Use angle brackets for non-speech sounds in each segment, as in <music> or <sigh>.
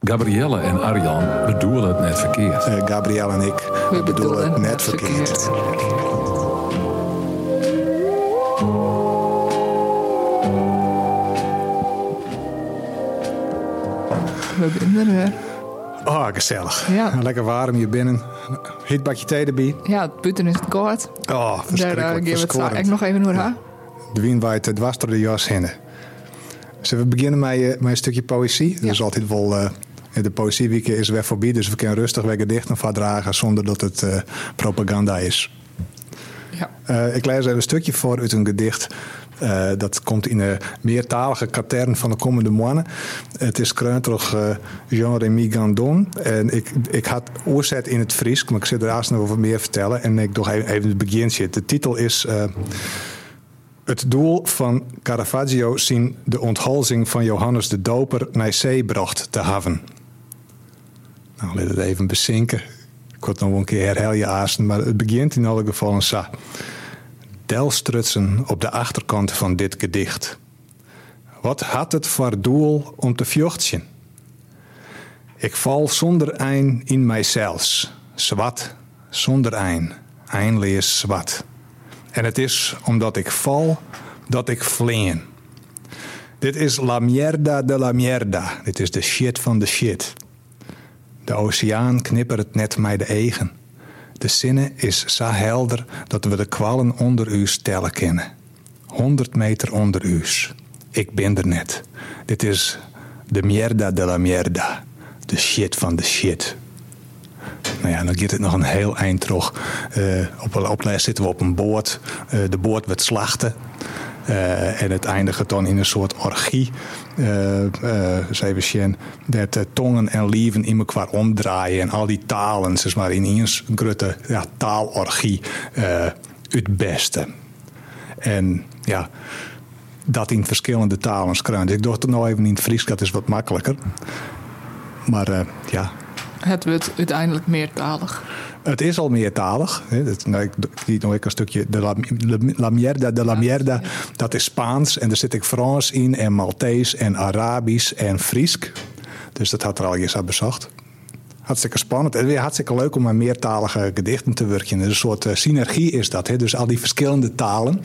Gabrielle en Arjan bedoelen het net verkeerd. Uh, Gabrielle en ik We bedoelen het net verkeerd. We zijn er weer. Oh, gezellig. Ja. Lekker warm hier binnen. Heet bakje thee erbij. Ja, het buiten is het koud. Oh, Daar uh, verschrikkelijk. geven we het straks nog even door. hè? De wien waait het dwars door de jas heen. Zullen we beginnen met, eh, met een stukje poëzie? Dat is altijd wel... eh, de poëzieweek is weer voorbij, dus we kunnen rustig weer gedichten voordragen zonder dat het eh, propaganda is. Ja. Eh, ik lees even een stukje voor uit een gedicht. Eh, dat komt in een meertalige katern van de komende maanden. Het is kreun door eh, Jean-Rémy Gandon. En ik, ik had oorzet in het Fries, maar ik zit er nog over meer vertellen. En ik doe even, het beginsje. De titel is... eh, het doel van Caravaggio zien de onthalzing van Johannes de Doper naar zee bracht te haven. Nou, laat het even bezinken. Ik word nog een keer herhaal je aasten, maar het begint in alle gevallen zo. Delstrutsen op de achterkant van dit gedicht. Wat had het voor doel om te vjochtjen? Ik val zonder ein in mijzelfs. Zwat, zonder ein. Lees zwart. En het is omdat ik val dat ik vleen. Dit is la mierda de la mierda. Dit is de shit van de shit. De oceaan knippert net mij de egen. De zinnen is zo helder dat we de kwallen onder u stellen kennen. 100 meter onder u's. Ik ben er net. Dit is de mierda de la mierda. De shit van de shit. Nou ja, dan gaat het nog een heel eind terug. Eh, op een opleiding zitten we op een boord. Eh, de boord werd slachten. Eh, en het eindigt dan in een soort orgie. Uh, uh, zien, dat tongen en lieven in elkaar omdraaien. En al die talen, zeg maar, in een grote ja, taalorgie het beste. En ja, dat in verschillende talen schrijven. Dus ik dacht nou even in het Fries, dat is wat makkelijker. Maar ja, Het wordt uiteindelijk meertalig. het is al meertalig. Hè. Dat, nou, ik zie nog een stukje. De la, la mierda de la mierda, dat is Spaans. En er zit ik Frans in, en Maltees, en Arabisch, en Friesk. Dus dat had er al eens aan bezocht. Hartstikke spannend. En weer hartstikke leuk om aan meertalige gedichten te werken. Een soort uh, synergie is dat. Hè? Dus al die verschillende talen,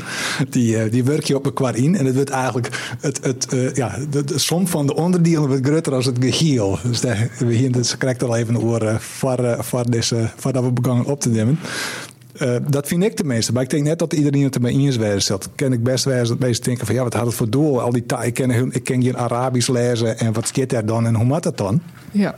die, uh, die werk je op elkaar in. En het wordt eigenlijk het, het, uh, ja, de, de, som van de onderdelen wordt groter als het geheel. Dus daar, we hier, krijgt al even oor voor, voor deze, voordat we begonnen op te nemen. Dat vind ik tenminste. Maar ik denk net dat iedereen het ermee eens wezen stelt. Ken ik best wel dat mensen denken van ja, wat had het voor doel? Al die ik ken, ik ken Arabisch lezen en wat zit er dan en hoe moet dat dan? Ja.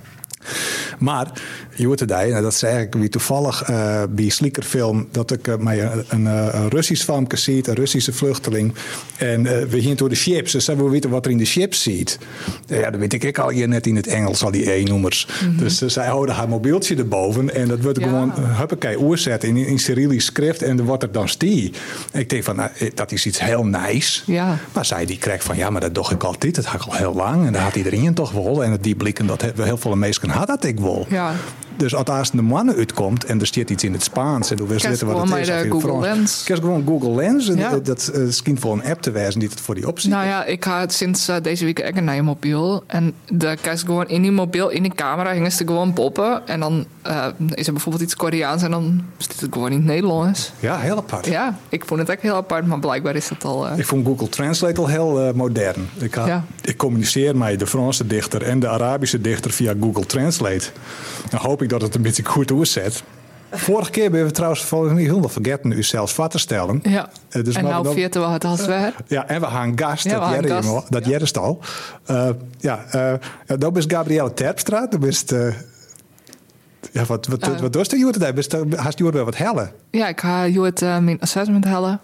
Maar, je hoort erbij, nou, dat zei ik wie toevallig uh, bij Sliekerfilm, dat ik uh, mij een, een, een Russisch filmpje ziet, een Russische vluchteling. En uh, we gingen door de chips, dus we weten wat er in de chips ziet. ja, dat weet ik al hier net in het Engels, al die E-nummers. Mm -hmm. Dus zij houden haar mobieltje erboven en dat wordt ja. gewoon, huppakee, oerzet in, in Cyrillisch schrift en dan wordt het dan stie. Ik denk van, nou, dat is iets heel nice. Ja. Maar zij die krijgt van, ja, maar dat doe ik altijd, dat ga ik al heel lang. En dat had iedereen toch wel. En die blikken, dat hebben heel veel mensen had dat ik wel. Ja. Dus als de mannen uitkomt en er staat iets in het Spaans en du wist weten wat het is. Of Google Frans, Lens. Kijk gewoon Google Lens. En ja. Dat is misschien voor een app te wijzen die het voor die optie. Nou ja, ik ga het sinds uh, deze week echt naar je mobiel. En daar kijk gewoon in die mobiel, in de camera, gingen ze gewoon poppen. En dan uh, is er bijvoorbeeld iets Koreaans en dan zit het gewoon in het Nederlands. Ja, heel apart. Ja, ik vond het echt heel apart, maar blijkbaar is dat al. Uh... Ik vond Google Translate al heel modern. Ik, had, ja. ik communiceer met de Franse dichter en de Arabische dichter via Google Translate. Dan hoop ik dat het een beetje goed oorzet. Vorige keer hebben we trouwens volgens mij heel vergeten u zelfs vast te stellen. Ja. Uh, dus en nou veerten we het als weer. Ja, en we gaan gast. Ja, dat jij dat ja. is al. Uh, ja, uh, dat is Gabrielle Terpstra. Dat is ja, wat, wat, wat, wat doe je daar? Hast je wat hellen? Ja, ik ga je het mijn assessment hellen.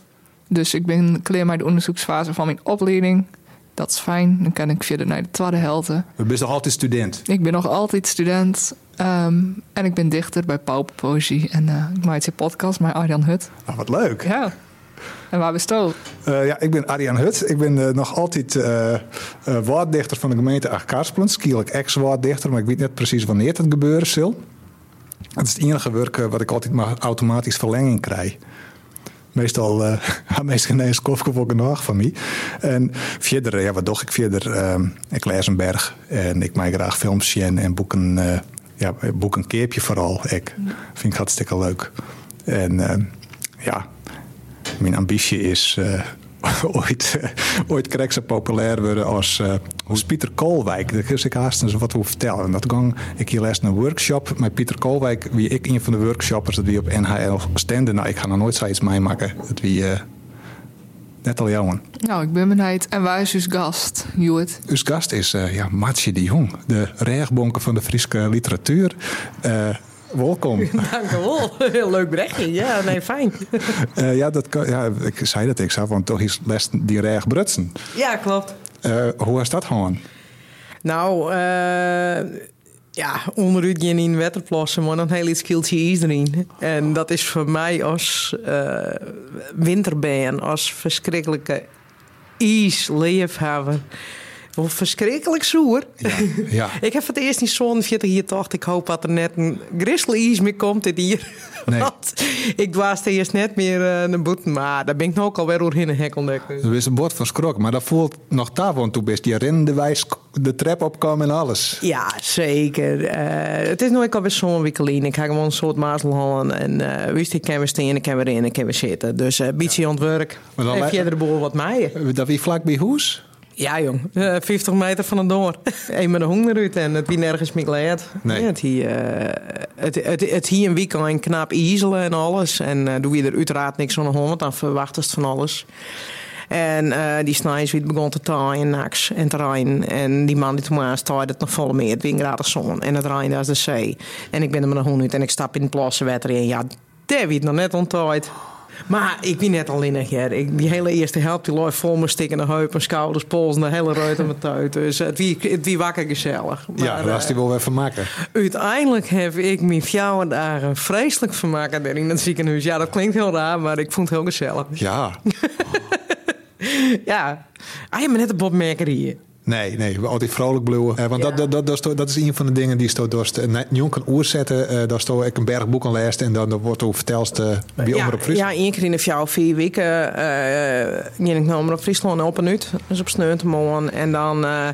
Dus ik ben klaar met de onderzoeksfase van mijn opleiding. Dat is fijn. Dan kan ik verder naar de tweede helte. Je bent nog altijd student? Ik ben nog altijd student. Um, en ik ben dichter bij Pauper Poëzie. En uh, ik maak een podcast met Arjan Hut. Oh, wat leuk. Ja. En waar je uh, Ja, ik ben Arjan Hut. Ik ben uh, nog altijd uh, woorddichter van de gemeente Achterkaarspelen. Skierlijk ex-woorddichter, maar ik weet niet precies wanneer het gebeuren zal. Het is het enige werk wat ik altijd maar automatisch verlenging krijg. meestal <laughs> uh, meestal ineens koffie voor nog van mij. En verder, ja, wat doe ik verder? Uh, ik lees een berg en ik maak graag films en boeken, ja, boek een keertje vooral. Ik vind ik hartstikke leuk. En uh, ja, mijn ambitie is <laughs> ooit, ooit krijg populair worden als, uh, als Pieter Koolwijk. Dat is ik haast eens wat hoe vertellen. En dat ging ik hier les een workshop met Pieter Koolwijk. Wie ik een van de workshoppers dat wie op NHL stenden. Nou, ik ga nog nooit zoiets meemaken. Dat wie uh, net al jouwen. Nou, ik ben benieuwd. En waar is uw gast, Joet? Uw gast is uh, ja, de Jong, de rechtbonker van de Friese literatuur. Welkom. <laughs> Dank u wel. Heel leuk berichtje. Ja, nee, fijn. Uh, <laughs> ja, dat kan, ja, ik zei dat ik zou, want toch is les die recht brutsen. Ja, klopt. Uh, hoe is dat gewoon? Nou, uh, ja, onderuit je in wetterplassen, maar dan heel iets kieltje is erin. En dat is voor mij als winterbeen, als verschrikkelijke ijs hebben wel verschrikkelijk zoer. Ja, ja. <laughs> ik heb het eerst niet zo'n 40 hier tocht. Ik hoop dat er net een grizzly meer komt dit hier. Nee. <laughs> Want ik dwaas eerst net meer uh, een boet. Maar daar ben ik nou ook alweer in een hekkeldek. Er is een bord van skrok, maar dat voelt nog daar, want toen best die rende wijs de trap opkomen en alles. Ja, zeker. Uh, het is nooit alweer zo'n wikkelien. Ik ga gewoon een soort mazelhallen en uh, wist ik kan weer staan, ik kan weer in, ik kan weer zitten. Dus uh, beetje ja. ontwerk. Maar dan heb je er boel wat mij. Dat wie vlak bij hoes? Ja, jong. Uh, 50 meter van het door. <laughs> Eén met een honger uit en het wie nergens meer geleerd. Nee. Ja, het, hier, uh, het, het, het hier een weekend knap iselen en alles. En uh, doe je er uiteraard niks van hond, dan verwacht van alles. En uh, die snijs wie begon te taaien en naks en terrein. En die man die toen maar het nog volle meer. Het graden zon. En het rijden als de zee. En ik ben er met een hond uit en ik stap in het plassenwetter en ja, daar weet nog net ontdooid. Maar ik ben net al innig, ja. Ik, die hele eerste helft die loopt vol met stikkende heupen, schouders, pols en de hele ruit mijn tuit. Dus het wie, het wie wakker gezellig. Maar, ja, dat was die wel weer vermaken. Uiteindelijk heb ik mijn vrouw daar een vreselijk vermaken in het ziekenhuis. Ja, dat klinkt heel raar, maar ik vond het heel gezellig. Ja. <laughs> ja. Ah, je bent net een Bob hier. Nee, nee, altijd vrolijk bloeien. Uh, want ja. dat, dat, dat, dat, is een van de dingen die je door een jong kan oerzetten. Uh, dat je ik een bergboek aan leest en dan, dan wordt over verteld uh, wie ja, op Friesland. Ja, één keer in de vier, vier weken uh, ging ik naar op Friesland op en uit. Dus op Sneutemolen. En dan uh,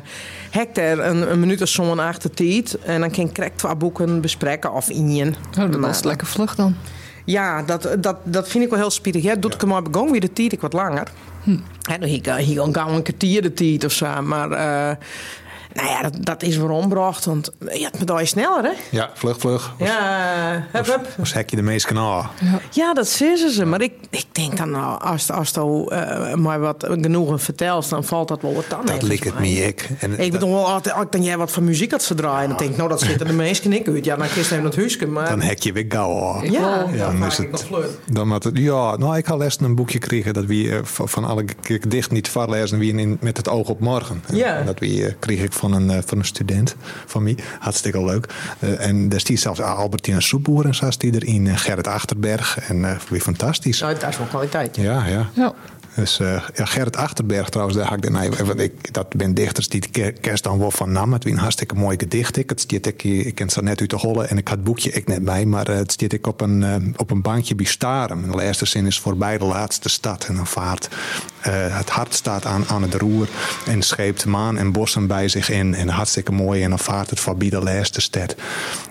hek er een, een minuut of zo'n achter tijd. En dan kan ik twee boeken bespreken of in. Oh, dat was lekker vlug dan. Ja, dat, dat, dat vind ik wel heel. Ja, doet ik hem maar begon weer de tijd ik wat langer. Hm. En dan hier, hier gauw een kwartier de tijd of zo. Maar uh, nou ja, dat, dat is weer ombracht. Want je hebt me daar sneller, hè? Ja, vlug, vlug. Ja, hup, hup. Als hek je de meest kanaal. Ja. ja, dat zeggen ze. Maar ik, ik denk dan, nou, als, als je uh, maar wat genoegen vertelt, dan valt dat wel wat aan. Dat lijkt het me, ik. En ik bedoel, als, als dan jij wat van muziek had verdraaien, dan denk ik, nou, dat zitten de meesten ik uit. Ja, dan kies je het huisje, maar... Dan hek je weer gauw. Ja, ja, dan is het, dan had het, ja, nou, ik had les een boekje kregen dat wie uh, van alle dicht niet voorlezen wie met het oog op morgen. Ja. Dat wie uh, kreeg ik van een, uh, van een student van mij. Hartstikke leuk. Uh, en daar stiet zelfs Albertine Soepboer en zat die erin. Uh, Gerrit Achterberg. En uh, weer fantastisch. Nou, dat is wel kwaliteit. Ja, ja. ja. Dus uh, ja, Gerrit Achterberg trouwens, daar had ik, nee, want ik dat ben dichters die kerst dan wel van nam. Het was een hartstikke mooi gedicht. Ik, het stiet ik, ik ken net uit te hollen en ik had het boekje ik net bij, maar uh, het stiet ik op een, uh, op een bankje bij Starem. De eerste zin is voorbij de laatste stad en dan vaart het hart staat aan, aan het roer en scheept maan en bossen bij zich in en hartstikke mooi en dan vaart het voorbij de laatste stad.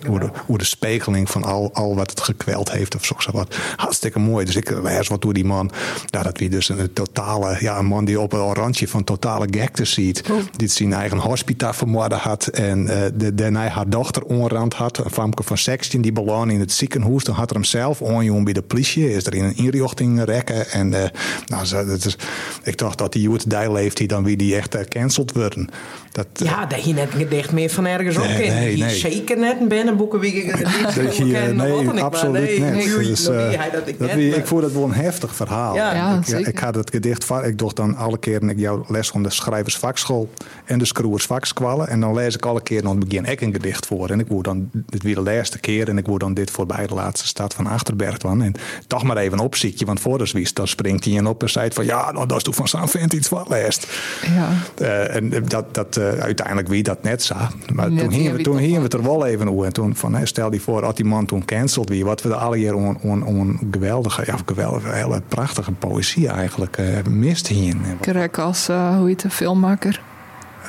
Hoe de, hoe de spegeling van al, al wat het gekweld heeft of zo wat. Hartstikke mooi. Dus ik lees wat door die man. Nou, dat wie dus een totale, ja, een man die op een oranje van totale gekte ziet. Oh. Die zijn eigen hospita vermoorden had. En uh, de, daarna haar dochter onrand had. Een famke van 16 die beland in het ziekenhuis. Dan had er hem zelf onjongen bij de politie. Is er in een inrichting rekken. En uh, nou, dat is, ik dacht dat die Joet Dijl heeft die dan wie die echt gecanceld worden. Dat, uh, ja, dat je net gedicht meer van ergens nee, ook in. Nee, nee. Zeker net een binnenboeken wie ik <laughs> dat je, nee, absoluut nee, niet. Nee, dus, dat, dat, ik voel dat wel een heftig verhaal. Ja, ja ik, ik had het het gedicht van. Ik doe dan alle keren ik jouw les van de schrijversvakschool en de schroeversvakskwallen. En dan lees ik alle keren aan het begin ik een gedicht voor. En ik word dan, dit weer de laatste keer, en ik word dan dit voorbij de laatste stad van Achterberg van. En toch maar even een opzichtje, want voor de zwiest, dan springt hij in op en zei van ja, nou, dat is toch van zo'n vent iets wat leest. Ja. Eh, en dat, dat eh, uiteindelijk wie dat net zag. Maar Net toen hingen we, toen hingen we het er wel even over. En toen van, stel die voor, als die man toen cancelled wie, wat we er alle on, on, on geweldige, ja, geweldige, hele prachtige poëzie eigenlijk uh, mist hier. Krek als, eh, hoe heet de filmmaker?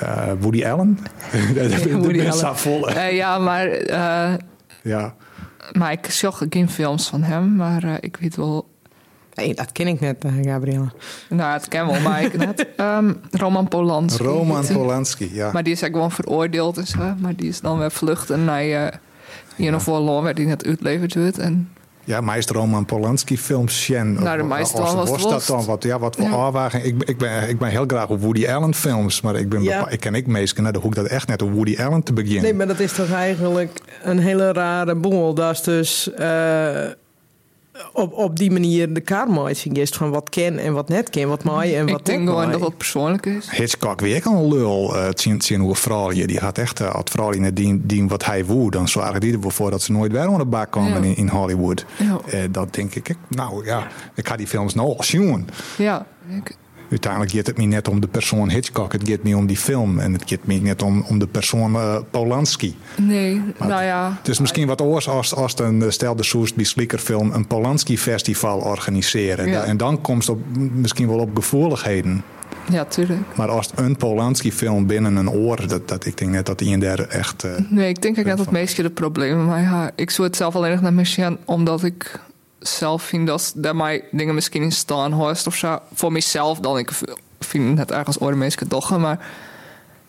Uh, Woody Allen? <laughs> de Woody mensen Allen. vol. Eh, ja, maar, eh, Ja. maar ik zag geen films van hem. Maar eh, ik weet wel... Nee, dat ken ik net, eh, Gabrielle. Nou, het ken wel, maar ik <laughs> net. Ehm, Roman Polanski. Roman. Polanski, ja. Maar die is eigenlijk gewoon veroordeeld en zo. Maar die is dan weer vluchten naar uh, hier nog voor land waar die net uitleverd wordt. En Ja, meest Roman Polanski films Sjen. Nou, de Of- meeste of- wel was was dat dan wat, ja, wat voor Ja. Ik, ik, ben, ik ben heel graag op Woody Allen films, maar ik, ben Ja. ik ken ik meestal naar de hoek dat echt net op Woody Allen te beginnen. Nee, maar dat is toch eigenlijk een hele rare boel. Dat is dus eh, op, op die manier de kaartmaatje is van wat ken en wat net ken, wat maai en wat ik denk gewoon dat dat persoonlijk is. Hitchcock weer een lul. Het zien, zien hoe vrouw je. Die had echt, eh, als vrouw die net dien, dien wat hij woe, dan zorgde die ervoor voor dat ze nooit weer aan de bak komen Ja. in, in Hollywood. Ja. Eh, dat denk ik. ik- Nou ja, ik ga die films nou al zien. Ja, ik, Uiteindelijk gaat het me net om de persoon Hitchcock. Het gaat me om die film. En het gaat me net om, om de persoon eh, Polanski. nee, nou ja. Het is misschien wat oors als, als een, eh, stel de Soest Sliekerfilm een Polanski-festival organiseren. Ja. En dan komt het op, misschien wel op gevoeligheden. Ja, tuurlijk. Maar als een Polanski-film binnen een oor, dat, dat, ik denk net dat die in daar echt. eh, Nee, ik denk ook net dat het meeste de problemen mij haar. Ik zou het zelf alleen nog naar Michigan, omdat ik zelf vind dat daar mij dingen misschien in staan hoort of zo. Voor mezelf dan. Ik vind het ergens oren mensen toch, maar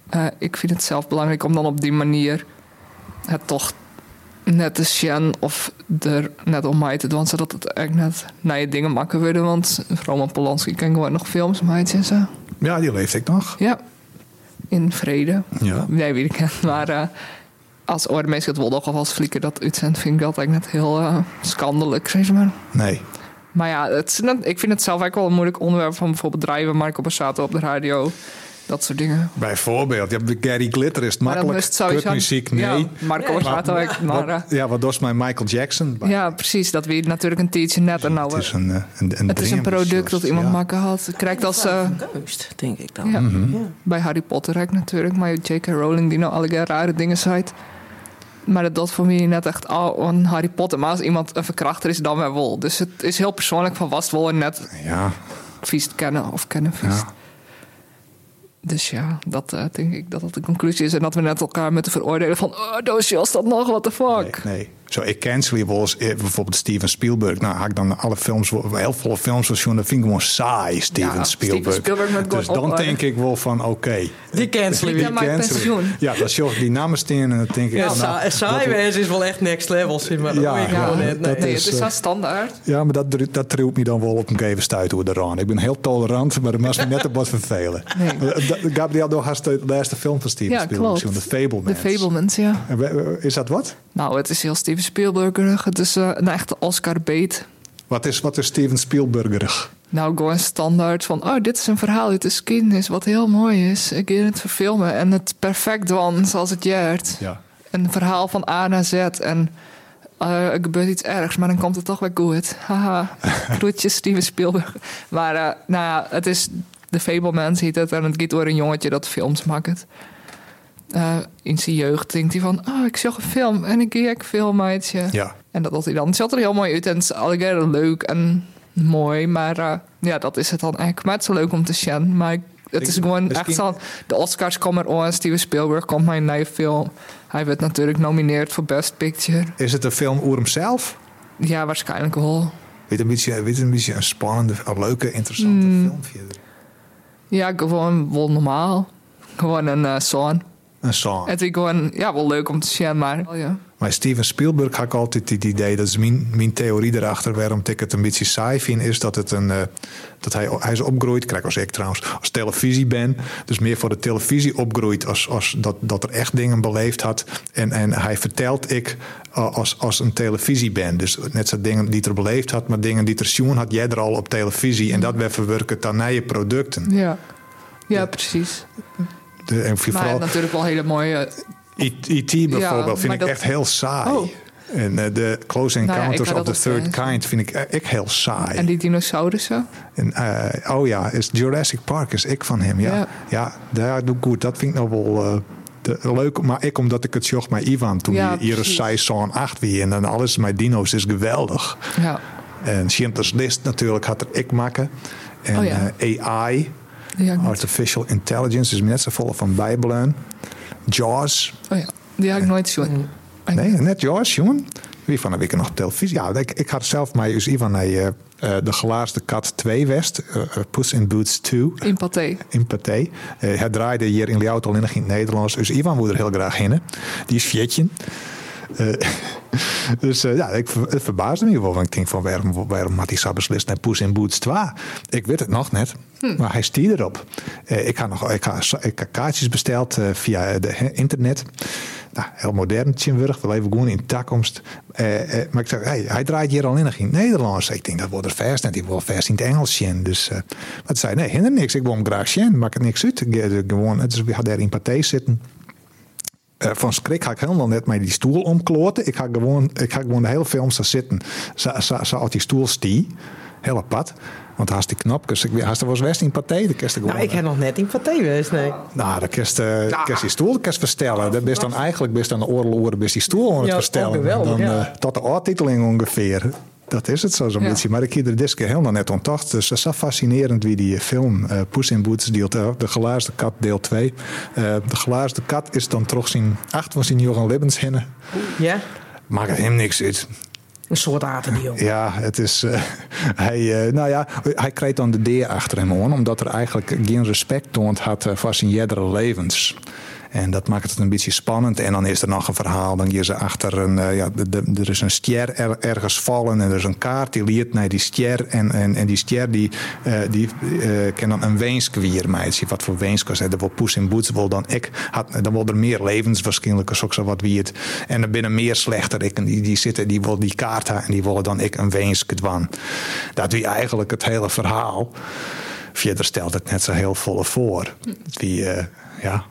eh, ik vind het zelf belangrijk om dan op die manier het toch net te zien of er net om mij te doen, zodat het echt net naar je dingen makkelijker worden. Want Roman Polanski kan gewoon nog films maken en zo. ja, die leeft ik nog. Ja, in vrede. Ja. Nee, weet ik niet. Maar eh, als oormeester het wel nog of als flikker dat uitzendt, vind ik dat eigenlijk net heel eh schandelijk, zeg maar. Nee. Maar ja, het ik vind het zelf eigenlijk wel een moeilijk onderwerp van bijvoorbeeld bedrijven, Marco Borsato op de radio, dat soort dingen. Bijvoorbeeld, ja, Gary Glitter is het makkelijk. is het sowieso- Kutmuziek, nee. Ja, Marco Borsato, ik- maar Wat- eh, ja, wat was mijn Michael Jackson? ja, precies. Dat weet natuurlijk een tijdje net. En nou, het is een, eh, een, een, het is een dream, product dat dus, iemand ja. maken had. Het krijgt als eh, Kunst, denk ik dan. ja, Mhm. Ja. bij Harry Potter eigenlijk natuurlijk. Maar J.K. Rowling die nou allerlei rare dingen zei. Maar dat dat voor mij net echt oh, een Harry Potter. Maar als iemand een verkrachter is, dan wel wel. Dus het is heel persoonlijk van was het wel net Ja, vies kennen of kennen vies. ja. Dus ja, dat eh, denk ik dat dat de conclusie is. En dat we net elkaar moeten veroordelen van... Oh, doosje als dat nog, what the fuck. Nee, nee. Zo, ik cancel wel eens eh, bijvoorbeeld Steven Spielberg. Nou, had ik dan alle films, heel veel films van John, dat vind ik gewoon saai, Steven Ja, Spielberg. Steven Spielberg met dus dan denk ik wel van, oké. Die cancelen Die cancel ik. pensioen. Ja, dat is joh, die namen staan en dan denk ik... Ja, nou, sa- saai dat- wezen is wel echt next level, zeg maar. Dat Ja, weet ik ja, net. dat Nee. Nee, is, het is eh, wel standaard. Ja, maar dat, dat trilt me dan wel op een gegeven stuit door de raan. Ik ben heel tolerant, maar dat mag me net op wat vervelen. <laughs> Nee. Eh, dat- Gabriel, door hast de laatste film van Steven Ja, Spielberg, klopt. The Fablemans. De Fablemans, ja. Is dat wat? Nou, het is heel Steven Spielberg. Het is eh, een echte Oscar-bait. Wat is, wat is Steven Spielbergerig? Nou, gewoon standaard van... Oh, dit is een verhaal uit de geschiedenis wat heel mooi is. Ik ga het verfilmen en het perfect doen zoals het jaart. Ja. Een verhaal van A naar Z en... eh, er gebeurt iets ergs, maar dan komt het toch weer goed. Haha, <laughs> groetjes Steven Spielberg. Maar eh, nou ja, het is... De Fablemans heet het en het gaat door een jongetje dat films maakt. Eh, in zijn jeugd denkt hij van... Oh, ik zag een film en ik een filmmaatje. Ja. En dat had hij dan. Het zat er heel mooi uit en het is leuk en mooi. Maar eh, ja, dat is het dan eigenlijk. Maar het is leuk om te zien. Maar het is gewoon misschien- echt zo. De Oscars komen er aan. Steven Spielberg komt een nieuwe film. Hij werd natuurlijk nomineerd voor Best Picture. Is het een film over hemzelf? Ja, waarschijnlijk wel. Weet een beetje, weet een beetje een spannende, een leuke, interessante Hmm. film. Ja, gewoon wel normaal. Gewoon een song. Een song. Het is gewoon ja, wel leuk om te zien, maar... Oh, ja. Maar Steven Spielberg had ik altijd het idee, dat is mijn, mijn theorie erachter, waarom ik het een beetje saai vind, is dat, het een, uh, dat hij, hij is opgroeid, kijk als ik trouwens, als televisie ben. Dus meer voor de televisie opgroeit als, als dat, dat er echt dingen beleefd had. En, en hij vertelt ik uh, als, als een televisie ben. Dus net zo dingen die er beleefd had, maar dingen die er zien had jij er al op televisie. En dat we verwerken dan naar je producten. Ja, ja precies. De, en Maar vooral natuurlijk wel hele mooie... E.T. bijvoorbeeld vind ik dat- echt heel saai. Oh. En eh, de Close Nou ja, Encounters of the Third Kind vind ik eh, ik heel saai. En die dinosaurussen. En, eh, oh ja, is Jurassic Park is ik van hem. Ja, ja. Ja. daar doe ik goed. Dat vind ik nog wel de, leuk. Maar ik omdat ik het zocht met Ivan toen Ja, hij hier precies. zei zo'n 8 wie en dan alles met dino's is geweldig. Ja. En Schindler's List natuurlijk had er ik maken. En Oh AI, Die Artificial Intelligence, is net zo vol van Bijbelen. Jaws, Oh ja, die had ik nooit zien. Nee, net Jaws, jongen. Wie van de week nog op televisie? Ja, ik, ik had zelf mij dus Ivan naar eh, eh, de gelaarste kat 2 West, eh, Puss in Boots 2 In Pathé. in Pathé. Eh, hij draaide hier in Liautel in het Nederlands. Dus Ivan moet er heel graag heen. Die is fjetje. Eh, <laughs> dus eh, ja, ik, het verbaasde me wel. Want ik denk van waarom, waarom had hij beslist naar Poes in Boots 2? Ik weet het nog net. Maar hij stier erop. Eh, ik, had nog, ik, had, ik had kaartjes besteld via de internet. Nou, heel modern, Tjinburg. We leven gewoon in de toekomst. Maar ik zei, hey, hij draait hier al in het Nederlands. Ik denk, dat wordt er vers. En die wil vers in het Engels zien. Dus, maar toen zei nee, hinder niks. Ik wil hem graag zien. Maakt het niks uit. Gewoon, dus we hadden daar in Pathé zitten. Eh, van schrik ga ik helemaal net met die stoel omkloten. Ik ga gewoon, ik ga gewoon de hele film zo zitten. Zo, zo, zo uit die stoel stie. Heel apart. Want haast die knap. Dus ik haast er was west in paté. De kerst Nou, ik heb nog net in paté geweest, nee. Nou, dan kerst, uh, kerst die stoel kerst verstellen. Dat best dan eigenlijk best aan de oorlogen best die stoel aan het Ja, verstellen. geweldig, dan, ja. eh, tot de aantiteling ongeveer. Dat is het zo zo'n Ja. beetje. Maar ik heb er dit keer helemaal net ontdacht. Dus het is zo fascinerend wie die film eh Poes in Boots deel De Gelaarste Kat deel 2. Eh, de Gelaarste Kat is dan toch zijn acht van zijn Johan Libbenshinnen. Ja? Maakt hem niks uit. Een soort aterdiel. Ja, het is. eh, <laughs> hij, eh, nou ja, hij kreeg dan de D achter hem aan, omdat er eigenlijk geen respect toont had eh, voor zijn eerdere levens. En dat maakt het een beetje spannend. En dan is er nog een verhaal. Dan je ze achter een. eh, ja, de, er is een stier er- ergens vallen. En er is een kaart die liet naar die stier. En, en, die stier die, eh, die eh, kan dan een weenskwier meidje. Wat voor weenskos. Er wil Poes in Boets wil dan ik. Had, dan wil er meer levens waarschijnlijk. Wat wie het. En er binnen meer slechter. Die, die zitten, die wil die kaart. En die willen dan ik een weenske dwan. Dat wie eigenlijk het hele verhaal. Verder stelt het net zo heel volle voor. Eh, ja.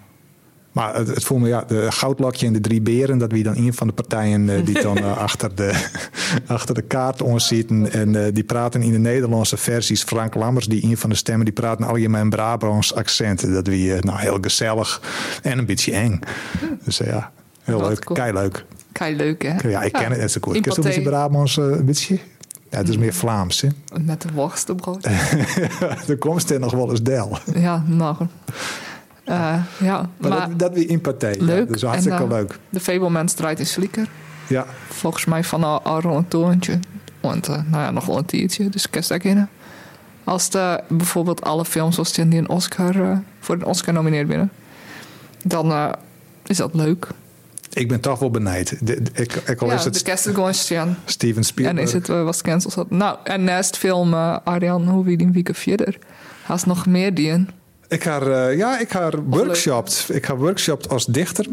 Maar het, het voelt me, ja, de goudlakje en de drie beren, dat wie dan een van de partijen eh, die dan eh, <laughs> achter, de, <laughs> achter de kaart onzitten. En eh, die praten in de Nederlandse versies. Frank Lammers, die een van de stemmen, die praten allemaal in Brabants accent. Dat wie nou, heel gezellig en een beetje eng. Dus ja, heel Wat leuk, cool. kei leuk. Kei leuk, hè? Ja, ik ken het net zo goed. in Ken je een beetje. Brabants een beetje? Ja, het is meer Vlaams, hè? Met de worstenbrood. de <laughs> komst er nog wel eens del. ja, nog. Eh, ja, Maar, maar, dat, dat wie in partij. Ja, leuk. dat is hartstikke En, eh, leuk. de Fablemans draait in Slieker. Ja, Volgens mij van al, al een toontje. Want, eh, nou ja, nog wel een tiertje. Dus kerst daar in. Als de, bijvoorbeeld alle films zoals die een Oscar, voor een Oscar nomineerd binnen. Dan is dat leuk. ik ben toch wel benijd. De, de- ik, ik al ja, is de het kerst is gewoon zien. Steven En Spielberg. is het eh, was cancels. Nou, en naast film uh, Arjan, hoe wie die week verder. Haast nog meer die Ik ga, eh, ja, ik ga workshopt. Ik ga workshopt als dichter.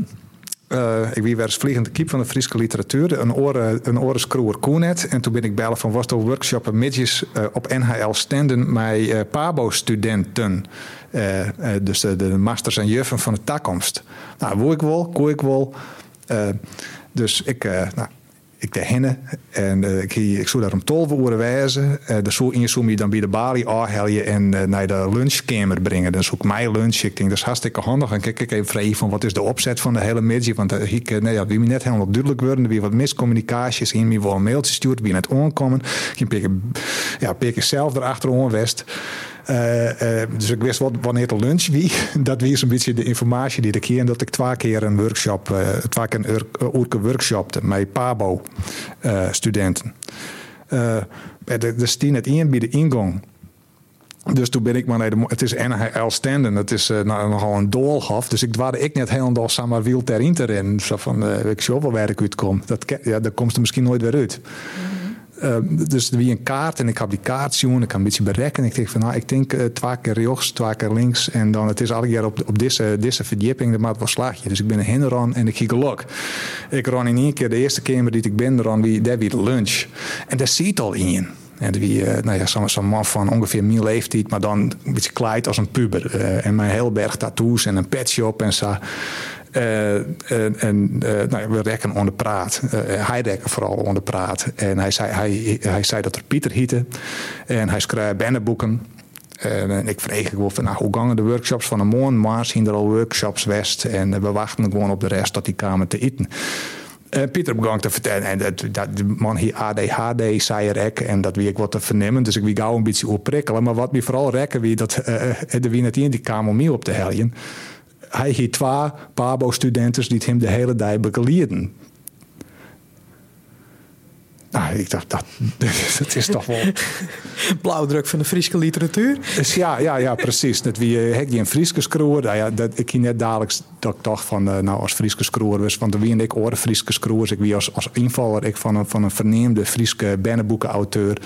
Eh, ik wie eens vliegende kiep van de Friese literatuur. Een oren, een orenskroer Koenet. En toen ben ik bellen van was er workshoppen midjes eh, op NHL Stenden met Pabo-studenten. Dus de, de masters en juffen van de toekomst. Nou, hoe ik wil, koe ik. Eh, dus ik, nou, ik de hinnen en eh, ik, ik zou daar om 12 uur wijzen. Uh, dan zou je dan bij de balie afhalen en eh, naar de lunchkamer brengen. Dan zoek ik mijn lunch. Ik denk dat is hartstikke handig. En kijk ik even vrij van wat is de opzet van de hele middag. Want uh, ik, nee, ja, wie me net helemaal duidelijk worden. Wie wat miscommunicaties. In me wel een mailtje stuurt. Wie net aankomen. Ik pik, ja, pik zelf erachter west. Uh, uh, dus ik wist wat, wanneer de lunch wie. <laughs> Dat is een beetje de informatie die ik hier. En dat ik twee keer een workshop, uh, twee keer een uurke workshopte met Pabo studenten. er staan net in bij de ingang. Dus toen ben ik maar naar de. Het is NHL Standen. Het is nou, nogal een doolhof. Dus ik dwaarde ik net helemaal samen wiel ter in te rennen. Zo van, ik zie wel waar ik uitkom. Dat, ja, daar komt er misschien nooit weer uit. Uh, dus wie een kaart en ik heb die kaart zien, ik kan een beetje berekenen. Ik denk van, nou, ik denk uh, twee keer rechts, twee keer links. En dan, het is alle keer op, op deze, deze verdieping, dat maakt wel slagje. Dus ik ben er ran en ik ging geluk. Ik ran in één keer, de eerste keer die ik ben, ran wie, daar de lunch. En daar ziet al in. En wie, uh, nou ja, zo'n zo man van ongeveer mijn leeftijd, maar dan een beetje als een puber. Uh, en mijn heel berg tattoos en een petshop en zo. Uh, en nou, we rekken onder praat. hij rekken vooral onder praat. En hij zei, hij, hij zei dat er Pieter hiette. En hij schreef bannenboeken. En ik vreeg gewoon van, nou, hoe gangen de workshops van een morgen? Maar zien er al workshops west. En we wachten gewoon op de rest dat die kamer te eten. En Pieter begon te vertellen, en dat, dat de man hier ADHD zei rek, en dat wie ik wat te vernemen, dus ik wie gauw een beetje opprikkelen. Maar wat me vooral rekken wie dat uh, de wie net in die kamer om op te heljen. Hij had twee Pabo-studenten die hem de hele dag begeleiden. Nou, ik dacht, dat, <laughs> dat is toch wel... <laughs> Blauwdruk van de Friese literatuur? Dus ja, ja, ja, precies. Dat wie heb je een Friese skroer. Nou ja, dat, ik net dadelijk dat ik dacht van, uh, nou, als Friese skroer was. Want wie en ik oren Friese skroers. Ik wie als, als invaller ik van een, van een verneemde Friese bennenboekenauteur.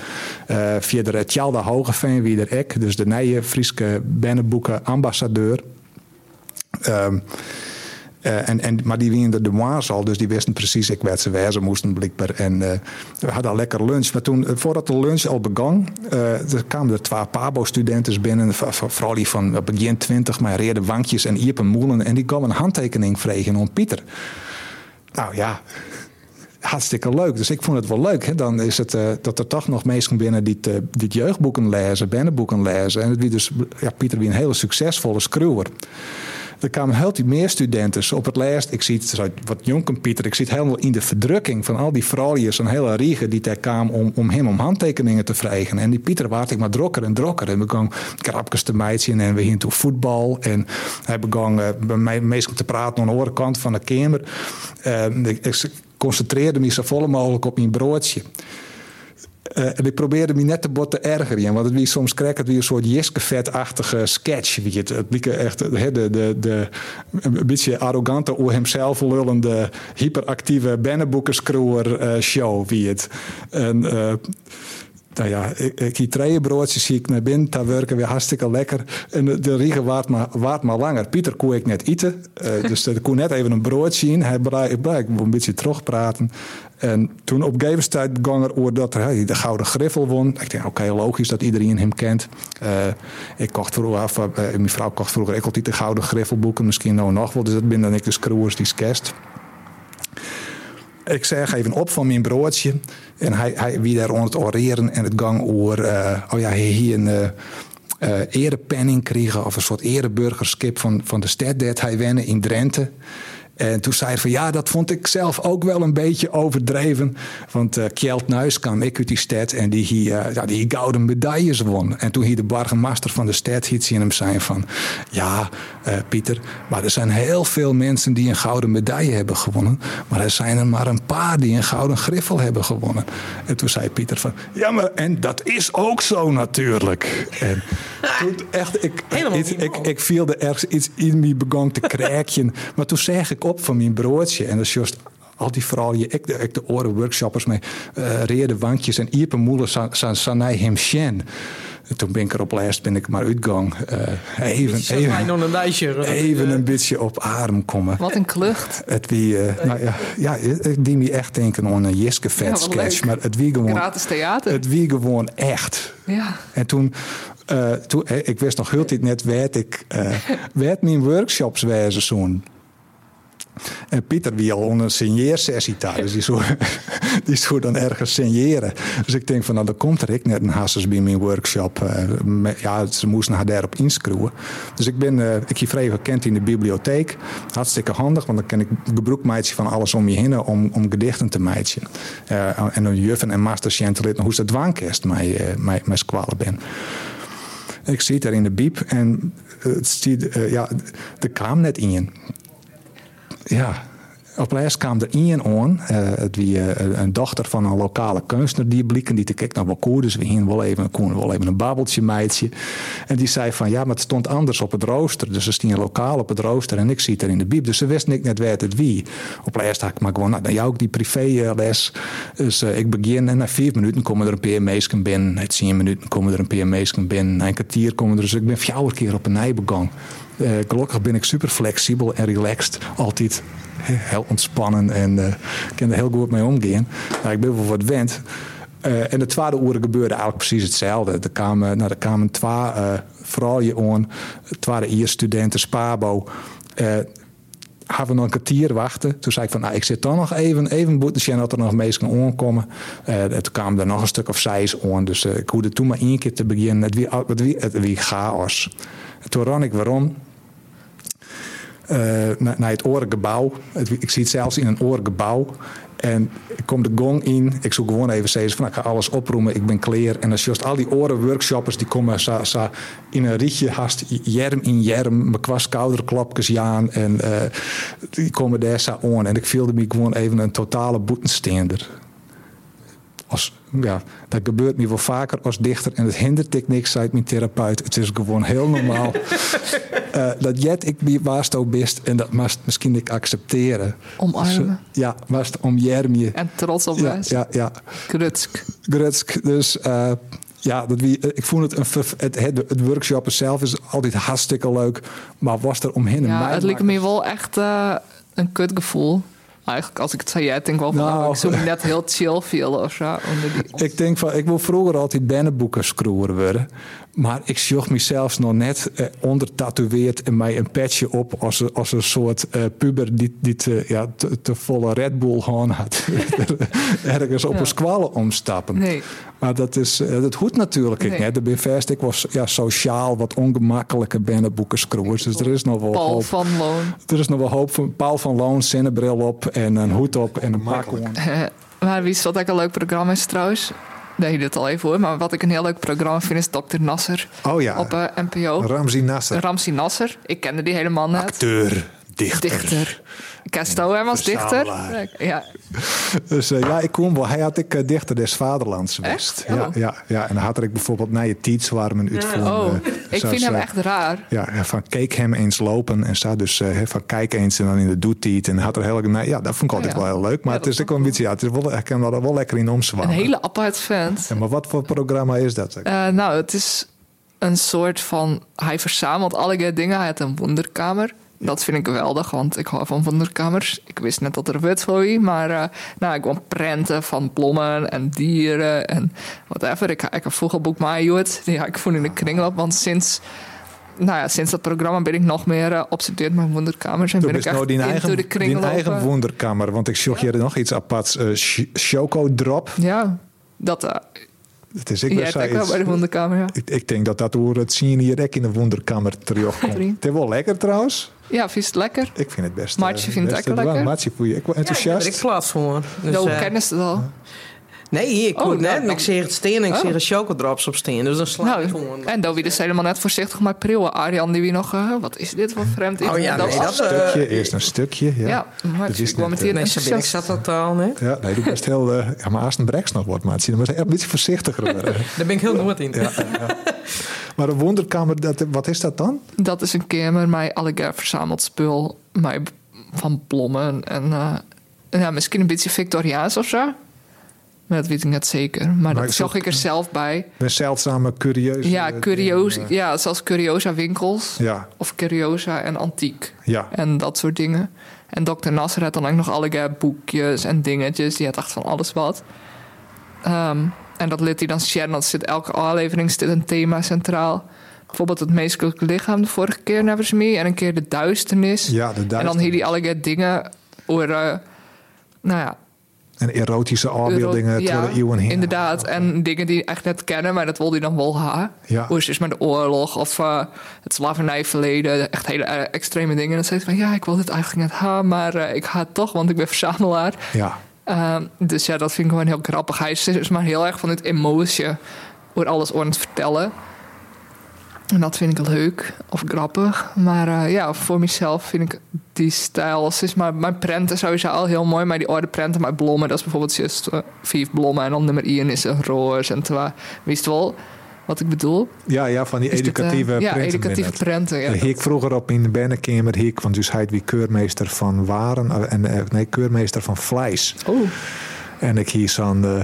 Uh, via de Tjalda Hogeveen, wie er ik. Dus de nieuwe Friese bennenboeken ambassadeur. Um, uh, en, en, maar die wien de Moise al, dus die wisten precies ik werd ze wijzen moesten blijkbaar. En uh, we hadden al lekker lunch. Maar toen, voordat de lunch al begon, er kwamen er twee Pabo-studenten binnen, vooral die van begin twintig, maar reden wankjes en iepen moelen. En die kwamen een handtekening vregen om Pieter. Nou ja, hartstikke leuk. Dus ik vond het wel leuk. Hè? Dan is het dat er toch nog mensen binnen die, jeugdboeken lezen, bennenboeken lezen. En het wie dus, ja, Pieter wie een hele succesvolle schreeuwer. Er kwamen heel veel meer studenten op het lijst. Ik zie het wat jonken Pieter. Ik zit helemaal in de verdrukking van al die vrouwen, zo'n hele riege die daar kwamen om, om hem om handtekeningen te vregen. En die Pieter waard ik maar drokker en drokker. En begon krapjes te meidje en we gingen toe voetbal. En hij begon uh, bij mij meestal te praten aan de andere kant van de kamer. Uh, ik, ik concentreerde me zo vol mogelijk op mijn broodje. Uh, en ik probeerde me net te bot te ergeren. Want het wie soms krijg het weer een soort Jiske-vet-achtige sketch. Je, het, het echt de, de, de, de, een beetje arrogante, over hemzelf lullende, hyperactieve bennenboekenskroer uh, show. Wie het. En, uh, nou ja, ik, ik zie ik naar binnen, daar werken weer hartstikke lekker. En de, de riegen waard maar, waard maar langer. Pieter kon ik net eten, dus er kon net even een broodje in. Hij bleek een beetje terugpraten. En toen op gegeven begon er over dat hij de Gouden Griffel won. Ik denk, oké, logisch dat iedereen hem kent. Uh, ik kocht vroeger, af, uh, mijn vrouw kocht vroeger ik altijd de Gouden Griffelboeken. Misschien nou nog wel, dus dat ben dan ik de screwers die skest. Ik zeg even op van mijn broodje. En hij, hij wie daar aan het oreren en het gang over... Oh ja, hier een... Erepenning kregen of een soort ereburgerskip van, van de stad dat hij wennen in Drenthe. En toen zei hij van ja, dat vond ik zelf ook wel een beetje overdreven. Want uh, Kjeld Nuis kwam ik uit die stad en die hier, uh, ja, die gouden medailles won. En toen hier de burgemeester van de stad hiet zien hem zijn van ja, uh, Pieter, maar er zijn heel veel mensen die een gouden medaille hebben gewonnen. Maar er zijn er maar een paar die een gouden griffel hebben gewonnen. En toen zei Pieter van ja, maar en dat is ook zo natuurlijk. En toen echt, ik, ik, ik, ik viel er ergens iets in me begon te krijgen. maar toen zeg ik op van mijn broodje. En dat is juist al die vrouwen, ik de, ik de oren workshoppers met uh, reerde wankjes en iepen moelen sanai hem shen. Toen ben ik er op lijst ben ik maar uitgang. Uh, even, even, een, lijstje, even een beetje op adem komen. Wat een klucht. Het wie, uh, nou ja, ja, ik die me echt denken aan een Jiske vet ja, sketch. Maar het wie gewoon. Gratis theater. Het wie gewoon echt. Ja. En toen. Uh, toen, ik wist nog heel tijd net werd ik <laughs> uh, werd mijn workshops wijzen zo'n. En Pieter wie al onder een signeersessie thuis. Dus die zou, <laughs> die dan ergens signeren. Dus ik denk van nou, dan komt er ik net een hasses bij mijn workshop. Met, ja, ze moesten haar daarop inschroeven. Dus ik ben, uh, ik hier vrij gekend in de bibliotheek. Hartstikke handig, want dan kan ik gebroekmeidje van alles om je heen om, om gedichten te meidje. En een juffen en mastercenten leren hoe ze het dwangkest mij, mij, mij squalen ben. Ik zit daar in de biep en het stiet, ja, er kwam net in. Ja, Op laatst kwam er één aan. eh, het wie eh, een dochter van een lokale kunstenaar die blikken. Die te kijken naar koer. Dus we gingen wel even, konden wel even een babbeltje meidje. En die zei van ja, maar het stond anders op het rooster. Dus er stond lokaal op het rooster en ik zie het er in de bib. Dus ze wist niet net waar het wie. Op laatst had ik maar gewoon, nou, jou ook die privéles. Dus eh, ik begin en na vier minuten komen er een paar meisjes binnen. Na tien minuten komen er een paar meisjes binnen. Na een kwartier komen er dus ik ben vier keer op een nij. Eh, gelukkig ben ik super flexibel en relaxed. Altijd he- heel ontspannen en ik kan er heel goed mee omgaan. Nou, ik ben wel wat wend. Eh, en de tweede uren gebeurde eigenlijk precies hetzelfde. Er kwamen, nou, er kwamen twee uh, vrouwen aan, twee eerstudenten Spabo. Eh hadden we nog een kwartier wachten. Toen zei ik van, nou, ik zit dan nog even, even boeten dat er nog mensen aankomen. Uh, toen kwamen er nog een stuk of zes aan. Dus uh, ik hoefde toen maar één keer te beginnen. Het wie, het wie, chaos. En toen ran ik waarom. Uh, naar, naar het orengebouw. Ik zie het zelfs in een orengebouw. En ik kom de gong in. Ik zoek gewoon even zeggen van ik ga alles oproemen. Ik ben klaar. En als juist al die orenworkshoppers die komen sa, sa in een rietje haast jerm in jerm. Mijn kwast kouderklapjes aan. En uh, die komen daar sa aan. En ik voelde me gewoon even een totale boetensteender. Als, ja, dat gebeurt me wel vaker als dichter. En het hindert ik niks, zei mijn therapeut. Het is gewoon heel normaal. uh, <laughs> dat jet ik wie waarst ook best. En dat mast misschien ik accepteren. Omarmen. Dus, ja, omjerm je. En trots op ja, ja, ja. Grutsk. Grutsk. Dus uh, ja, dat wie, ik vond het, een, het, het, workshop zelf is altijd hartstikke leuk. Maar was er omheen ja, mij het leek me wel echt uh, een kutgevoel eigenlijk, als ik het zei, jij denk wel van, nou, oh, ik zou <laughs> me net heel chill vielen of zo. Die ik denk van, ik wil vroeger altijd bannenboeken screwer worden. Maar ik zocht mezelf nog net eh, ondertatoeëerd en mij een petje op als, als een soort uh, puber die, die te, ja, te, te, volle Red Bull gewoon had. <laughs> Ergens op ja. een squallen omstappen. Nee. Maar dat, is, uh, dat hoeft natuurlijk nee. ben vast, ik was ja, sociaal wat ongemakkelijke bannenboeken screwers. Dus er is nog wel Paul hoop. van Loon. Er is nog wel hoop van Paul van Loon, zinnebril op en een hoed op en een pak on. maar wie is wat ik een leuk programma is trouwens? Nee, dit al even hoor. Maar wat ik een heel leuk programma vind is Dr. Nasser. Oh ja. Op uh, NPO. Ramzi Nasser. Ramzi Nasser. Ik kende die helemaal net. Acteur. Dichter. Dichter. Hem als dichter? Ja. Dus uh, ja, ik kom wel. Hij had ik uh, dichter des vaderlands geweest. Oh. Ja, ja, ja. En dan had ik bijvoorbeeld naar je tiets warmen uitvoeren. Oh, ik vind hem echt raar. Ja, van keek hem eens lopen en sta dus uh, van kijk eens en dan in de doetiet en had er heel nee, ja, dat vond ik altijd ja, wel heel leuk. Maar ja, het is ook wel een beetje, ja, het is wel, ik kan er wel lekker in omzwammen. Een hele apart vent. Ja, maar wat voor programma is dat? nou, het is een soort van, hij verzamelt alle dingen. Hij had een wonderkamer. Dat vind ik geweldig, want ik hou van wonderkamers. Ik wist net dat er wet voor maar uh, nou, ik kwam prenten van bloemen en dieren en whatever. Ik, ik heb vogelboek Maaioet, die ga ik voor in de kringloop, want sinds... Nou ja, sinds dat programma ben ik nog meer uh, obsedeerd met wonderkamers. En Toen ben ik echt nou die eigen, de die eigen wonderkamer. Want ik zocht hier nog iets aparts. Uh, Choco Drop. Ja, dat... Uh, het is ik Jij hebt wel bij de wonderkamer, ja. Ik, ik, denk dat dat door het zien hier in de wonderkamer terugkomt. het is wel lekker trouwens. Ja, vind je het lekker? Ik vind het best. Maatje vindt het lekker lekker. Maatje voel je ik enthousiast. Ja, ik plaats voor. Dus, nou, uh, kennis het al. Nee, ik oh, net. Nou, ik zeg het steen en ik oh. zeg chocodrops op steen. Dus dan sla nou, ik gewoon. En dan wie dus helemaal net voorzichtig maar prillen. Arjan die wie nog, uh, wat is dit voor vreemd? Oh ja, dat nee, een dat stukje, uh, eerst een stukje. Ja, ja maar het is met Nee, ik zat totaal net. Ja, nee, doe best heel, uh, ja, maar als een breks nog wordt, maar dan moet je een beetje voorzichtiger. <laughs> Daar ben ik heel nooit in. Ja, ja. Maar een wonderkamer, dat, wat is dat dan? Dat is een kamer met allegaar verzameld spul. Met, van bloemen en uh, ja, misschien een beetje Victoriaans of zo. Dat weet ik net zeker. Maar, maar dat zag ik er zelf bij. Een zeldzame, curieuze... Ja, curiosa, ja zoals curiosa winkels. Ja. Of curiosa en antiek. Ja. En dat soort dingen. En Dr. Nasser had dan ook nog allerlei boekjes en dingetjes. Die had echt van alles wat. Um, en dat liet hij dan sharen. Dat zit elke aflevering zit een thema centraal. Bijvoorbeeld het menselijke lichaam de vorige keer, Never Me. En een keer de duisternis. Ja, de duisternis. En dan hier die allerlei dingen over... Uh, nou ja, en erotische afbeeldingen ja, eeuwen heen. inderdaad. En dingen die je echt net kennen, maar dat wilde hij dan wel ha. Ja. Hoe is het met de oorlog of uh, het slavernijverleden. Echt hele uh, extreme dingen. En dan zei hij van, ja, ik wil dit eigenlijk net ha, maar uh, ik ga het toch, want ik ben verzamelaar. Ja. dus ja, dat vind ik gewoon heel grappig. Hij is maar heel erg van het emotie, door alles aan het vertellen. En dat vind ik leuk of grappig. Maar eh, ja, voor mezelf vind ik die stijl. Is maar, mijn prenten sowieso al heel mooi. Maar die oude prenten met bloemen, dat is bijvoorbeeld juist uh, vijf bloemen. En dan nummer 1 is een roos. En terwijl, wist wel wat ik bedoel? Ja, ja van die Is dit, eh, educatieve ja, prenten educatieve binnen. prenten. Ja. Eh, Ik vroeger op in de binnenkamer, ik, want dus hij wie keurmeester van waren eh, en eh, nee, keurmeester van vlees. Oh, En ik hier zo'n eh,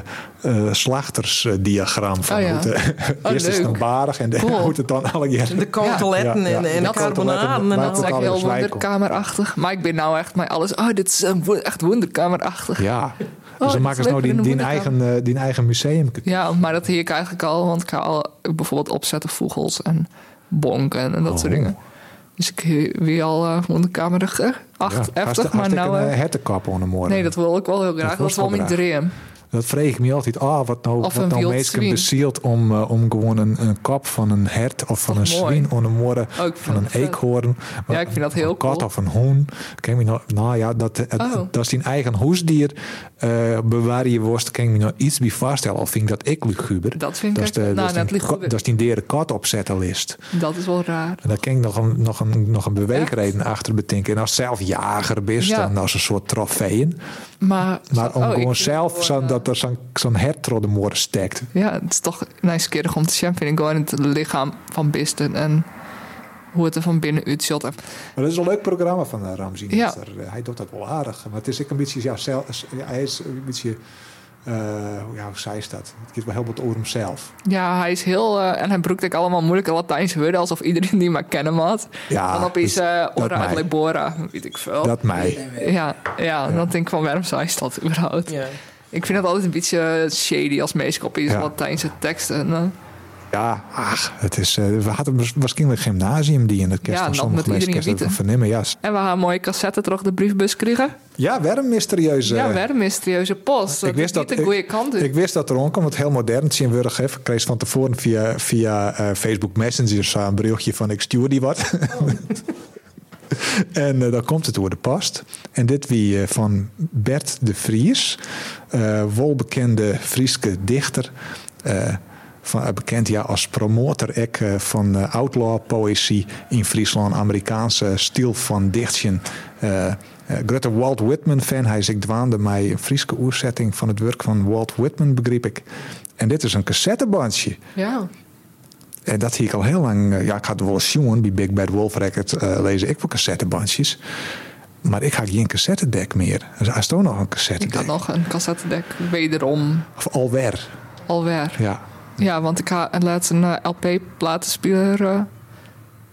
eh, slachtersdiagram van Oh ja. hoe het, Oh, <laughs> eerst is het een barig en Cool. hoe het dan alle jaren. De koteletten Ja, ja. en, en De de carbonaden koteletten, en dat is echt heel wonderkamerachtig. Maar ik ben nou echt met alles... Oh, dit is eh, echt wonderkamerachtig. Ja. dit Dus is dan maken ze nou die, die, eigen, eh, die eigen museum. Ja, maar dat hier ik eigenlijk al. Want ik ga al bijvoorbeeld opzetten vogels en bonken en dat Oh. soort dingen. Dus ik wie al uh, eh, Acht, heftig, maar nou... een eh, hertenkap aan de morgen. nee, dat wil ik wel heel graag. Dat Dat is wel mijn dream. Dat vreeg ik me altijd. Ah, wat nou, Of wat een nou zwien. bezielt om, eh, om gewoon een, een kop van een hert of van een aan de morgen. Oh, ik van een eekhoorn. Ja, ik vind dat heel Een kat cool. of een hoen. Ken je nou, nou ja, dat, het- Oh. dat is die eigen hoesdier eh bewaar je worst. Kan je me nou iets bij vaststellen? Of vind ik dat ik luguber? Dat vind dat ik de, nou, dat dat is die derde kat opzettenlist. Dat is wel raar. En daar kan ik nog een, nog een, nog een beweegreden achter bedenken. En als zelf jager bent, Ja. dan als een soort trofeeën. Maar, Maar om oh, ik gewoon zelf, zo, eh, dat er zo'n zo'n hert door de moren stekt. Ja, het is toch nieuwsgierig om te zien. Vind ik gewoon het lichaam van beesten en hoe het er van binnen uitziet. Maar dat is een leuk programma van uh, Ramzi. Ja. hij doet dat wel aardig. Maar het is ook een beetje, ja, zelf, ja, hij is een beetje, eh, ja, hoe zei ze dat? Het is wel heel wat over hemzelf. Ja, hij is heel... eh, en hij broekt ook allemaal moeilijke Latijnse woorden... alsof iedereen die maar kennen had. Ja, dan opeens dus uh, dat ora labora, weet ik veel. Dat mij. Ja, ja, dan denk ik van waarom zei ze dat überhaupt? Ja. Ik vind het altijd een beetje shady als mensen op iets Ja. Latijnse teksten. En, eh, Ja, ach, het is, eh, we hadden waarsch- waarschijnlijk een gymnasium die in het kerst Ja, van dat sommige mensen vernemen. Ja, en we gaan mooie cassette terug de briefbus krijgen. ja weer een mysterieuze... ja, weer een mysterieuze post. Dat ik wist is niet dat de goede kant. Ik wist dat er onkwam, want heel modern. Zien we. Ik kreeg van tevoren via, via eh, Facebook Messenger een berichtje van ik stuur die wat. <laughs> <laughs> en eh, dan komt het door de post. En dit wie eh, van Bert de Vries, eh welbekende Frieske dichter. van, bekend ja, als promotor van eh, outlaw poëzie in Friesland, Amerikaanse stijl van dichtje. Grote Walt Whitman fan. Hij is ik dwaande mij een Frieske oerzetting van het werk van Walt Whitman, begreep ik. En dit is een cassettebandje. Ja, En dat zie ik al heel lang. eh, Ja, ik had wel eens jongen, bij Big Bad Wolf Records eh, lezen ik wel cassettebandjes. Maar ik had geen cassettedek meer. Dus hij stond nog een ik cassettedek. had nog een cassettedek wederom Of alweer. alweer. Ja. Ja, want ik ga laatst een eh, LP-platenspeler eh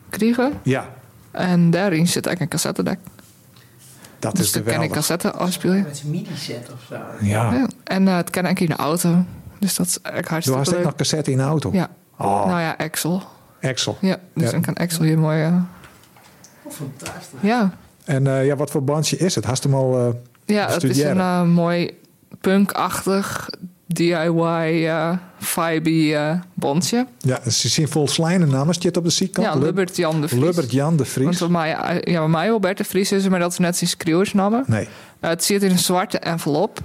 krijgen. ja, En daarin zit eigenlijk een cassettedek. dat Dus is dan de kan ik cassette afspelen. Met zijn midi-set of zo. Ja. Ja. En eh, het kan eigenlijk in de auto. Dus dat is eigenlijk Toen hartstikke was ik leuk. nog cassette in de auto. Ja. Oh, Nou ja, Axel. Axel. Ja, dus Ja. dan kan Axel hier mooi... eh, Fantastisch. ja. En eh, ja, wat voor bandje is het? Hast hem al... eh, ja, het is een mooi punkachtig DIY eh vibe bondje. ja, ze zien vol slijnen namens je het op de zijkant. Ja, Lub- Lubbert Jan de Vries. Lubbert Jan de Vries. Want voor mij, ja, bij mij wel Bert de Vries is, maar dat is net zijn schreeuwersnamen. Nee. Het zit in een zwarte envelop.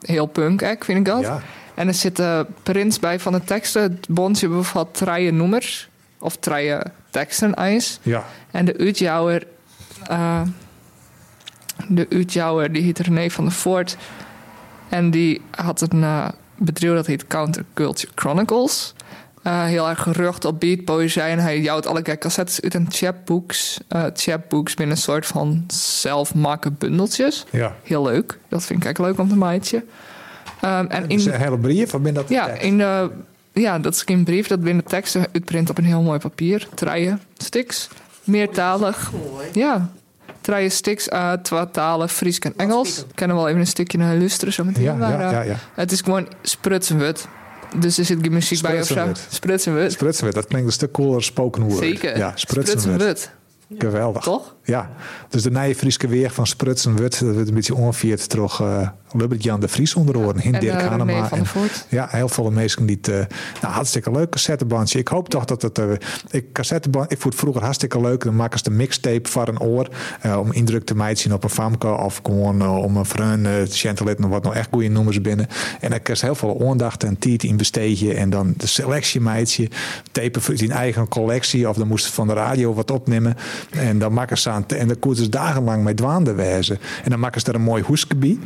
Heel punk, hè, vind ik dat. Ja. En er zitten prints bij van de teksten. Het bondje bevat drie nummers. Of drie teksten eens. Ja. En de uitjouwer... eh, de uitjouwer, die heet René van der Voort. En die had een eh, bedrijf dat heet Counterculture Chronicles. Eh, heel erg gerucht op beat poëzie. En hij jouwt alle cassettes uit en chapbooks. Eh chapbooks binnen een soort van zelfmaken bundeltjes. Ja. Heel leuk. Dat vind ik echt leuk om te maaitje. Ehm, en Is in, een hele brief, of ben dat de ja, tekst? in de, ja, dat is geen brief. Dat binnen teksten uitprint op een heel mooi papier. Treien, sticks. Meertalig. Mooi. Ja. Treien, sticks uit twee talen, Fries en Engels. Ik kan er wel even een stukje naar luisteren zo meteen. Ja, maar, ja, eh, ja, ja. Het is gewoon sprutsenwut. Dus er zit geen muziek bij of zo. Sprutsenwut. Sprutsenwut. Dat klinkt een stuk cooler spoken word. Zeker. Ja. Sprutsenwut. Geweldig. Toch? Ja, dus de nieuwe Frieske weer van Sprutsenwut, dat wordt een beetje onvierd terug, eh Lubbert Jan de Vries onder oren. Hin En Dirk Hanema. van en- Voort. ja, heel veel mensen die het. eh, nou, hartstikke leuk cassettebandje. Ik hoop toch dat het. ik, cassetteband, ik vond het vroeger hartstikke leuk. Dan maken ze de mixtape voor een oor. om indruk te maken zien op een famke. Of gewoon om een vriend uh. Wat nou echt goede nummers binnen. En dan krijg je heel veel aandacht en tijd in besteden. En dan de selectie meidje. Tapen voor zijn eigen collectie. Of dan moest van de radio wat opnemen. En dan maken ze En dan koerden ze dagenlang met dwaande wijzen. En dan maken ze er een mooi hoeske bij.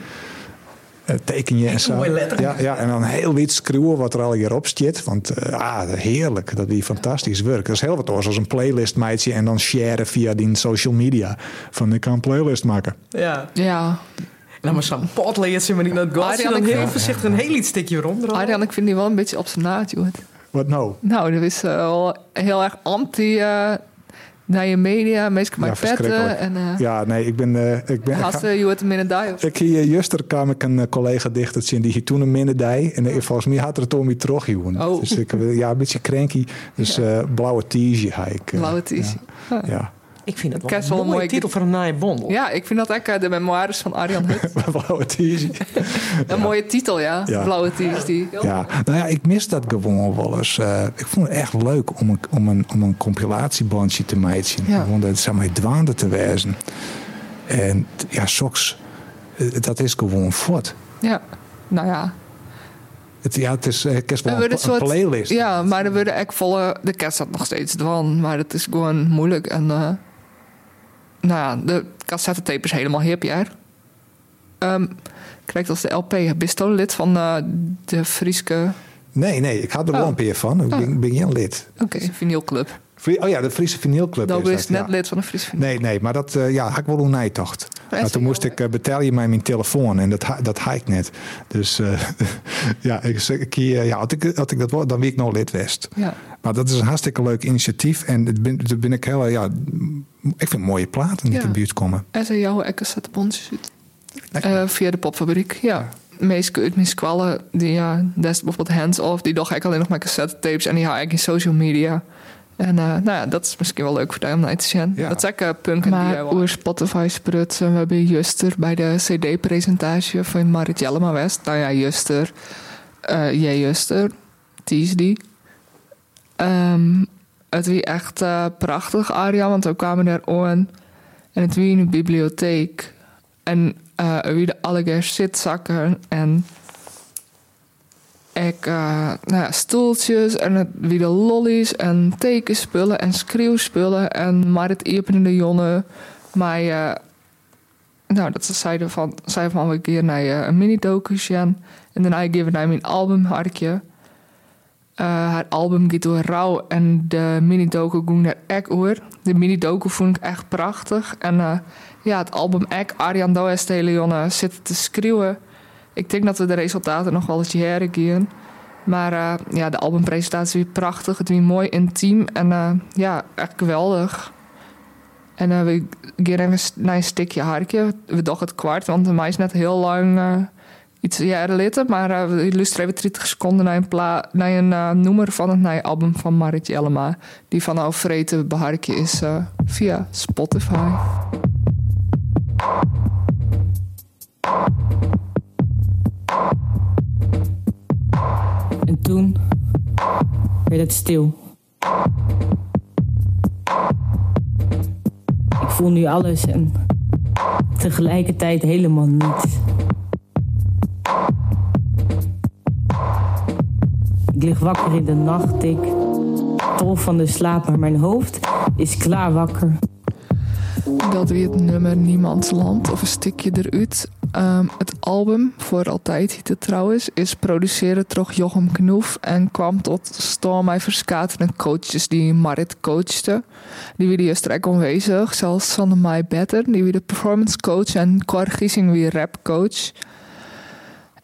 Eh, teken je en zo. mooie letter. Ja, ja, en dan heel wit schreeuwen wat er al hierop zit. Want eh, ah, heerlijk. Dat is fantastisch werk. Dat is heel wat oors als een playlist meidje. En dan sharen via die social media. Van ik kan een playlist maken. Ja. Ja. Nou, maar zo'n potleert ze maar niet naar het Dan ik- heel voorzichtig een heel iets stikje rond. Arjan, ik vind die wel een beetje op zijn naad, joh. Wat nou? Nou, dat is eh, wel heel erg anti naar je media, meestal Ja, mijn petten. En uh, Ja, nee, ik ben... eh, ik ben <laughs> ik had je het minder die of ik hier juster kwam ik een eh, collega dichter en die hier toen een minnendij. En eh, volgens mij had er het om je terug. Oh. Dus ik eh, ja, een beetje cranky. Dus eh, blauwe t-shirt ik. eh, blauwe t-shirt. Ja. ja. Ik vind het wel Kerst een mooie mooie titel voor een naaie bondel. Ja, ik vind dat echt eh, de memoires van Arjan Hut. <laughs> blauwe t-shirt. <laughs> Een mooie titel, ja. Ja. Blauwe t-shirt. die. Ja, nou ja, ik mis dat gewoon wel eens. Eh, ik vond het echt leuk om een, om een, om een compilatiebandje te maken. Ja. Gewoon dat zeg maar dwaande te wijzen. En ja, soks, eh, dat is gewoon fort. Ja. Nou ja. Het, ja, het is, eh, is wel een, soort- playlist. Ja, maar er worden echt volle... De kerst staat nog steeds dwan, maar het is gewoon moeilijk. En eh, nou ja, de cassettetape is helemaal hip, ja. Ehm krijgt als de LP. Bist je lid van eh, de Frieske... Nee, nee, ik had er wel Oh. een peer van. Ik ben, ben geen lid. Oké. vinylclub. Frie- Oh ja, de Friese Vinylclub Dat is net ja. lid van de Friese vinyl. Nee, nee, maar dat eh, ja, had ik wel een nijtocht. Maar is toen moest ik eh, betalen mij mijn telefoon en dat, dat had ik net. Dus eh, <laughs> ja, ik, ik, ja, had, ik, had ik dat wel, dan wie ik nou lid west. Ja. Maar dat is een hartstikke leuk initiatief. En ben, daar ben ik heel, ja, ik vind mooie platen die Ja. in de buurt komen. En ze jouw ekke cassettebandjes uit. Eh, via de popfabriek, ja. Meest uit mijn squallen, die ja, dat is bijvoorbeeld hands-off, die doch ik alleen nog maar cassettetapes en die hou ik in social media. En eh, nou ja, dat is misschien wel leuk voor jou om naar te zien. Ja. Dat is ook eh, punk en Maar oer Spotify sprutsen we hebben Juster bij de CD-presentatie van Marit Jellema West. Nou ja, Juster, eh jij Juster, tease die. Ehm, het was echt eh, prachtig, Aria, want we kwamen daar aan en het was in een bibliotheek. En eh er werden allegaar zitzakken en ik, eh, nou ja, stoeltjes en het weer lollies en tekenspullen en schreeuwspullen en maar het de jongen. Maar nou, dat ze zeiden van, zei van een keer naar een mini-docu gaan. En daarna geven naar mijn album hartje. Eh, haar album gaat rouw en de mini-docu ging naar echt oor. De mini-docu vond ik echt prachtig. En eh, ja, het album Ek, Arjan Does de zitten te schreeuwen. Ik denk dat we de resultaten nog wel eens gaan. Maar eh, ja, de albumpresentatie was prachtig. Het was mooi intiem en ja, echt geweldig. En we gaan even naar een stukje hartje. We dachten het kwart, want de mij is net heel lang iets jaren litten. Maar we luisteren even 30 seconden naar een, pla naar een eh, noemer van het nieuwe album van Marit Jellema. Die van Alvreten beharkje is eh, via Spotify. En toen werd het stil. Ik voel nu alles en tegelijkertijd helemaal niets. Ik lig wakker in de nacht, ik tol van de slaap, maar mijn hoofd is klaar wakker. Dat weer het nummer Niemands Land of een stukje eruit. Ehm, het album, voor altijd heet het trouwens, is produceren door Jochem Knoef en kwam tot met verschillende coaches die Marit coachte. Die weer eerst direct aanwezig, zelfs Sanne Mai Better, die weer de performance coach en Cor Giesing weer rap coach.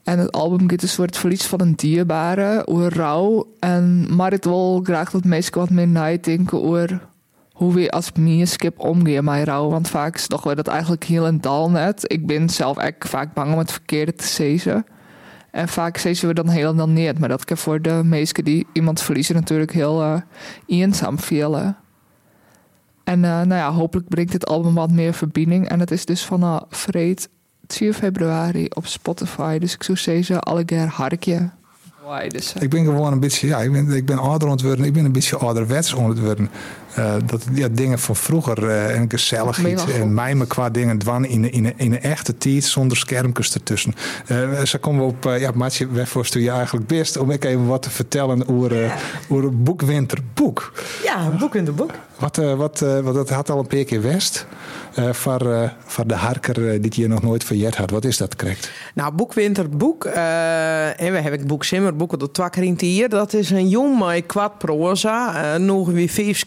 En het album gaat dus voor het verlies van een dierbare, over rouw. En Marit wil graag dat mensen wat meer nadenken over hoe we als mierskip omgaan met rouw. Want vaak is toch dat eigenlijk heel en dal net. Ik ben zelf echt vaak bang om het verkeerde te zezen. En vaak zezen we dan heel dan niet. Maar dat kan voor de meesten die iemand verliezen natuurlijk heel eh, eenzaam vielen. En eh, nou ja, hopelijk brengt dit album wat meer verbinding. En het is dus van uh, Vreed 4 februari op Spotify. Dus ik zou zeggen, allegaar harkje. Why, dus, Ik ben gewoon een beetje, ja, ik ben, ik ben ouder ontworpen. Ik ben een beetje ouderwets ontworpen. Eh dat ja, dingen van vroeger eh, en gezellig je iets en goed? mij me qua dingen dwan in, in, in een echte tijd zonder schermpjes ertussen. Eh ze komen op, eh, ja, Maatje, waarvoor je eigenlijk best om ik even wat te vertellen over, eh over een boekwinterboek. Ja, boek in de boek. Wat, eh, wat, eh, wat dat had al een paar keer west. eh voor, eh, voor de harker eh, die hier nog nooit verjet had. Wat is dat correct? Nou, Boekwinter Boek. eh, en we hebben het boek Simmer, boeken de Twakkerint hier. Dat is een jong met kwad proza. eh, nog weer vijf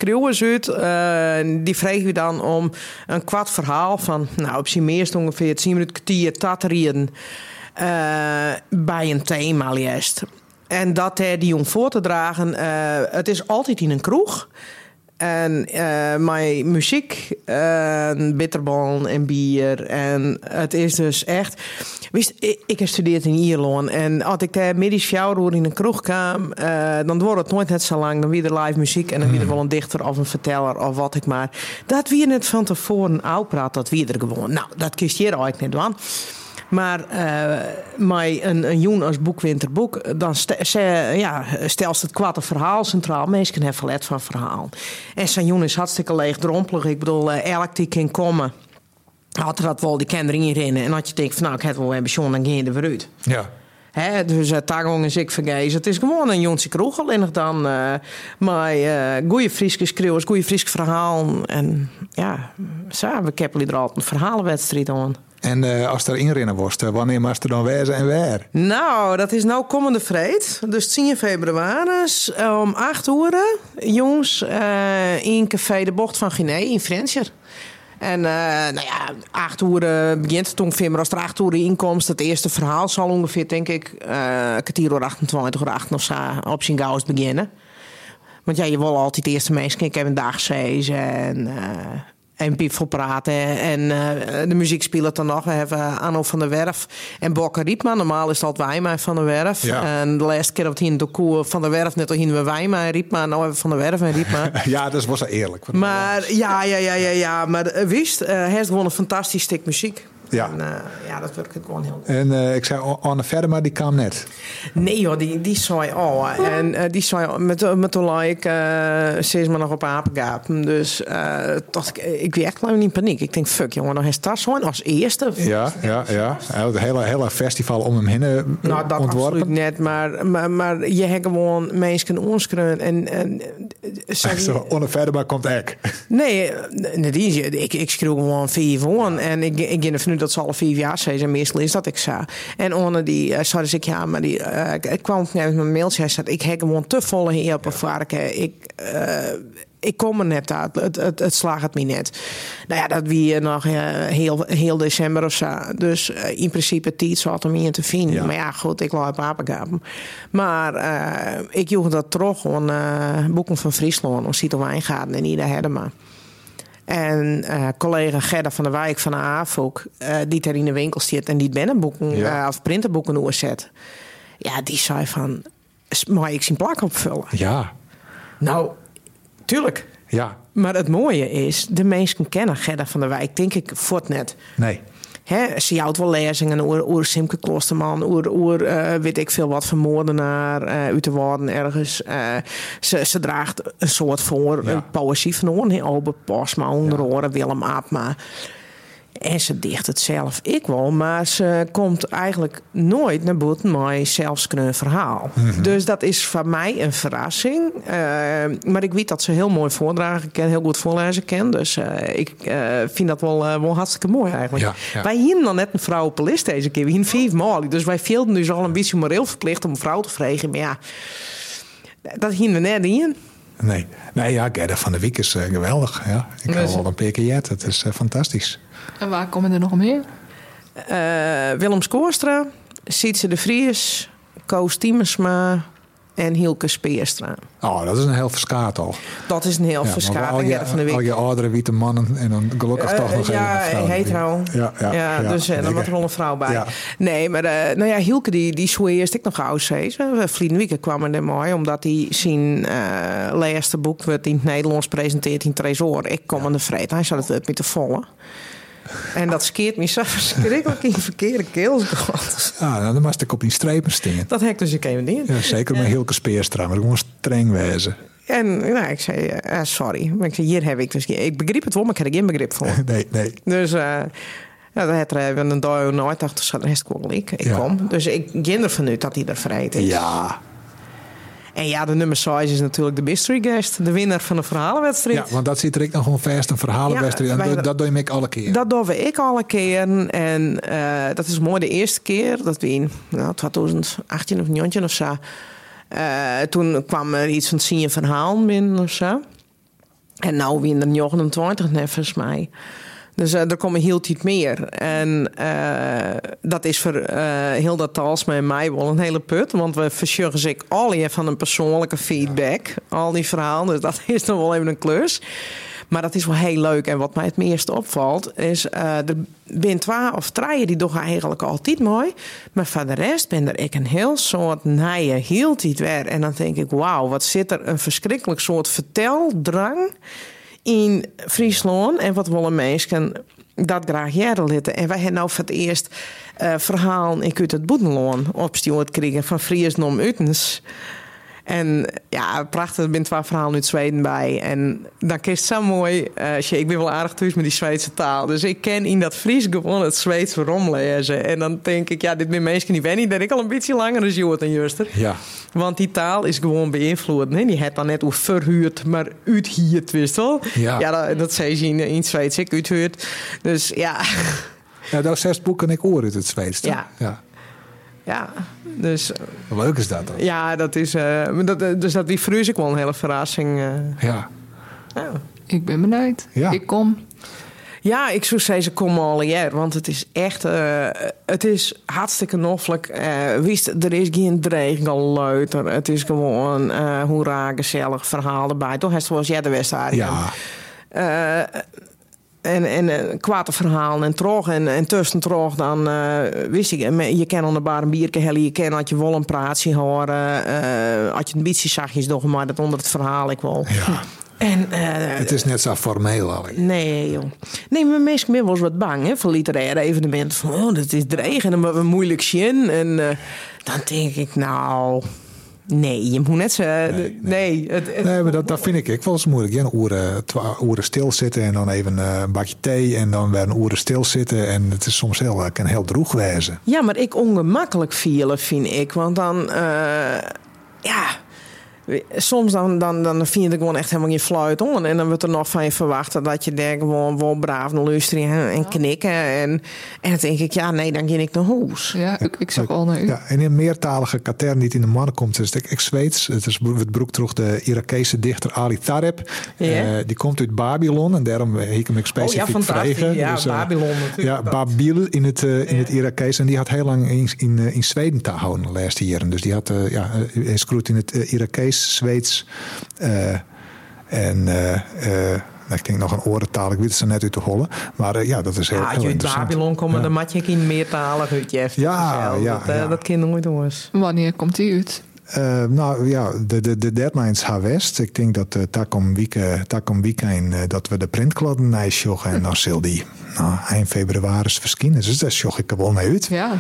Eh, die vregen we dan om een kwad verhaal van, nou, op zijn meest ongeveer 10 minuten kwartier tatterien. eh bij een thema juist. En dat er die jong voor te dragen. eh, het is altijd in een kroeg. En eh mijn muziek, en bitterbal en bier. En het is dus echt. Wist, ik, heb gestudeerd in Ierland. En als ik daar middags uur in een kroeg kwam, eh, dan wordt het nooit net zo lang. Dan weer er live muziek en dan weer er wel een dichter of een verteller of wat ik maar. Dat wie net van tevoren uitpraat, dat wie er gewoon. Nou, dat kiest hier eigenlijk niet van. Maar eh een, een joen als boekwinterboek, dan ste, ze- ja, het kwart een verhaal centraal. Mensen hebben verlet van verhaal. En zijn joen is hartstikke leegdrompelig. Ik bedoel, eh, elk die kan komen. Had er dat wel, die erin rennen. En als je denkt van nou, ik heb het wel John, dan ga je er weer uit. Ja. Hè, dus uh, Tagong is ik vergezen. Het is gewoon een Jonse kroeg. Alleen nog dan eh maar uh, goede Frieske schreeuwers, goede Frieske verhaal. En ja, we keppelen er altijd een verhalenwedstrijd aan. En eh, als er inrennen wordt, eh, wanneer mag er dan wezen en waar? Nou, dat is nou komende vreed. Dus 10 februari om 8 uur. Jongens, eh, in Café de Bocht van Guinea in Frenscher. En eh, nou ja, 8 uur begint het ongeveer. Maar als er 8 uur inkomst, het eerste verhaal zal ongeveer, denk ik, eh kwartier uur 28 uur 8 of zo op zijn beginnen. Want ja, je wil altijd de eerste mensen. Ik heb een dag en, en Piep voor praten. En eh, de muziek speelt dan nog. We hebben Anno van der Werf en Bokke Riepman. Normaal is dat Wijma van der Werf. Ja. En de laatste keer dat hij in de koer van der Werf net al hingen we Wijma en Riepman. Nou hebben we van der Werf en Riepman. <laughs> Ja, dat was eerlijk. maar ja, ja, ja, ja, ja. Maar eh, wist, hij heeft gewoon een fantastisch stuk muziek. Ja. En, eh, ja, dat werkt gewoon heel goed. En eh, ik zei, Anne verder, maar die kwam net. Nee joh, die, die zei al. En eh, die zei met, met de like, uh, maar nog op apengaap. Dus dacht ik, ik werd echt lang in paniek. Ik denk, fuck jongen, nog is dat zo als eerste. Ja, ja, ja. Het hele, hele festival om hem heen Nou, dat ontworpen. absoluut net. Maar, maar, maar je hebt gewoon mensen onskreun. En, en Zo, Anne verder, maar komt ek. Nee, net is het. Ik, ik schreeuw gewoon vier voor. En ik, ik ging uit dat ze alle vier jaar zijn. En meestal is dat ik zo. En onder die, uh, zei ik ja, maar die, uh, ik kwam net met een mailtje. Hij zei, ik heb gewoon te volle heer op een varken. Ik, uh, ik kom er net uit. Het, het, het slaagt het me net. Nou ja, dat wie nog uh, heel, heel december of zo. Dus in principe tijd zat om hier te vinden. Ja. Maar ja, goed, ik laat apengapen. Maar ik joeg dat terug aan uh, boeken van Friesland. Om Cito Wijngaarden en Ida Hedema. En uh, collega Gerda van der Wijk van de AFOK, uh, die er in de winkel zit en die binnenboeken ja. uh, of printerboeken oorzet. Ja, die zei van, mag ik zijn plak opvullen? Ja. Nou, tuurlijk. Ja. Maar het mooie is, de mensen kennen Gerda van der Wijk, denk ik, voort net. Nee. He, ze houdt wel lezingen oer, oer Simke Klosterman, oer, oer uh, weet ik veel wat van moordenaar uh, uit de ergens. Uh, ze, ze draagt een soort voor, ja. een poëzie van hoorn, Obe Posma, onder oren, Willem Aapma. En ze dicht het zelf ik wel, maar ze komt eigenlijk nooit naar buiten met zelfs een verhaal. Mm -hmm. Dus dat is voor mij een verrassing. Uh, maar ik weet dat ze heel mooi voordragen kan, heel goed voorlezen kan. Dus uh, ik uh, vind dat wel, wel hartstikke mooi eigenlijk. Ja, ja. Wij hier dan net een vrouw op de list deze keer. We hier vijf maal. Dus wij vielen dus al een beetje moreel verplicht om een vrouw te vregen. Maar ja, dat hier we net in. Nee, nee ja, Gerda van der Wiek is geweldig. Ja. Ik hou al een paar keer jet. Het is fantastisch. En waar komen er nog meer? Uh, Willem Skoorstra, Sietse de Vries, Koos Tiemersma en Hielke Speerstra. Oh, dat is een heel verskaat al. Dat is een heel ja, verskaat. Al je, van de week. al je oudere witte mannen en dan gelukkig toch nog ja, even een hetero. Ja, ja, ja, ja, dus en dan wordt er wel een vrouw bij. Nee, maar uh, nou ja, Hielke die, die eerst ik nog oud zijn. Vlieden Wieken kwam er mooi, omdat hij zijn uh, laatste boek werd in het Nederlands presenteert in Tresor. Ik kom aan de vreed. Hij zat het met de volle. En dat skeert me zo verschrikkelijk in verkeerde keelsgat. Ah, nou, dan moest ik op die strepen stingen. Dat heb ik dus ik even niet. Ja, zeker met Hilke Speerstra, maar ik moest streng wezen. En nou, ik zei, eh, sorry. Maar ik zei, hier heb ik dus... Ik begreep het wel, maar ik heb er geen begrip voor. <laughs> Nee, nee. Dus uh, ja, dan had er even een dag nooit dacht ik, rest ik. Ik Ja. kom. Dus ik ging ervan uit dat hij er vrij is. Ja. En ja, de nummer 6 is natuurlijk de mystery guest. De winnaar van de verhalenwedstrijd. ja, want dat zit er ik nog gewoon vast, een verhalenwedstrijd. Ja, dat, dat doe je me alle keer. Dat doen we ik alle keren. En eh, dat is mooi de eerste keer dat we in nou, 2018 of 19 of zo. eh, toen kwam er iets van zien verhaal binnen of zo. En nou wie er 29 net volgens mij. Dus eh, er komen heel iets meer. En eh, dat is voor eh Hilda Talsma en mij wel een hele put. Want we verzorgen zich al je van een persoonlijke feedback. Al die verhalen. Dus dat <laughs> is dan wel even een klus. Maar dat is wel heel leuk. En wat mij het meest opvalt, is eh er zijn of drie die doen eigenlijk altijd mooi. Maar voor de rest ben er ik een heel soort nije hield weer. En dan denk ik, wauw, wat zit er een verschrikkelijk soort verteldrang in Friesland. En wat willen mensen dat graag jaren litten. En wij hebben nou voor het eerst eh verhaal ik uit het Boedenloon opgestuurd kregen van Fries Nom Utens. En ja, prachtig. Er zijn twee verhalen uit Zweden bij. En dan is het zo mooi. je- ik ben wel aardig thuis met die Zweedse taal. Dus ik ken in dat Fries gewoon het Zweeds lezen. En dan denk ik, ja, dit ben mensen niet wennen. Dat ik al een beetje langer als Joort en Juster. Ja. Want die taal is gewoon beïnvloed. Nee? Die heeft dan net hoe verhuurd, maar uithierd, wist wel. Ja. dat, dat zei ze in, in het Zweeds. Ik uithuurd. Dus ja, Ja, dat zes boeken ik oor uit het Zweeds. Ja. ja. ja. Dus leuk is dat dan? ja, dat is... eh, dat, eh, dus dat die is ook wel een hele verrassing. eh. Ja. ja. Ik ben benieuwd. Ja. Ik kom. Ja, ik zou zeggen, ze komen al jaar. Want het is echt... eh, het is hartstikke noffelijk. Eh wist, er is geen dreiging al luider. Het is gewoon eh hoera, gezellig verhaal erbij. Toch? Het zoals jij de Westarie. Ja. Eh, en, en eh, kwade verhalen en trog en, en tussen trog dan eh, wist ik, eh, je kan onder bar een bierke hellen, je kan had je wel een praatje horen, eh had je een beetje zachtjes doch maar dat onder het verhaal ik wel. ja. En eh, Het is net zo formeel al. Nee, joh. Nee, maar ben wel eens wat bang hè, voor literaire evenementen. Van, oh, dat is dreigen en we moeilijk zien. En eh, dan denk ik, nou, nee, je moet net zo. Nee, het, het- Nee, maar dat, dat vind ik ik wel eens moeilijk. Ja, een oeren, twa- oeren stilzitten en dan even eh, een bakje thee en dan weer een oeren stilzitten. En het is soms heel, eh, kan heel droeg wezen. Ja, maar ik ongemakkelijk vielen, vind ik. Want dan, eh, ja. Soms dan, dan, dan vind je er gewoon echt helemaal geen fluit om. En dan wordt er nog van je verwacht dat je daar gewoon wel braaf naar luisteren en, en knikken. En, en dan denk ik, ja, nee, dan ga ik naar huis. Ja, ik, ik zag al naar u. Ja, en in een meertalige katern die in de mannen komt, is het ik Zweeds. Het is het broek terug de Irakese dichter Ali Tareb. Eh, die komt uit Babylon en daarom heb ik hem ook specifiek Oh ja, vregen. Ja, Dus, eh, Babylon natuurlijk. Ja, Dat- Babil in het, eh, in het Irakees. En die had heel lang in, in, eh, in Zweden te houden de laatste jaren. Dus die had, eh, ja, eh, hij schroeit in het eh, Irakees, Zweeds eh, en eh, eh, ik denk nog een orentaal. Ik weet het zo net uit te hollen. Maar eh, ja, dat is heel, Ja, als heel je uit. Babylon komt, Ja. dan mat je in meertalig uit je Ja, ja, dat, eh, ja. dat kind nooit eens. Wanneer komt die uit? Eh, nou ja, de, de, de deadlines gaan west. Ik denk dat uh, weekend, takom weekend uh, dat we de printkladden nijsjoggen. En dan zal die nou, eind februari verschijnen. Dus daar sjog ik er wel mee uit. Ja,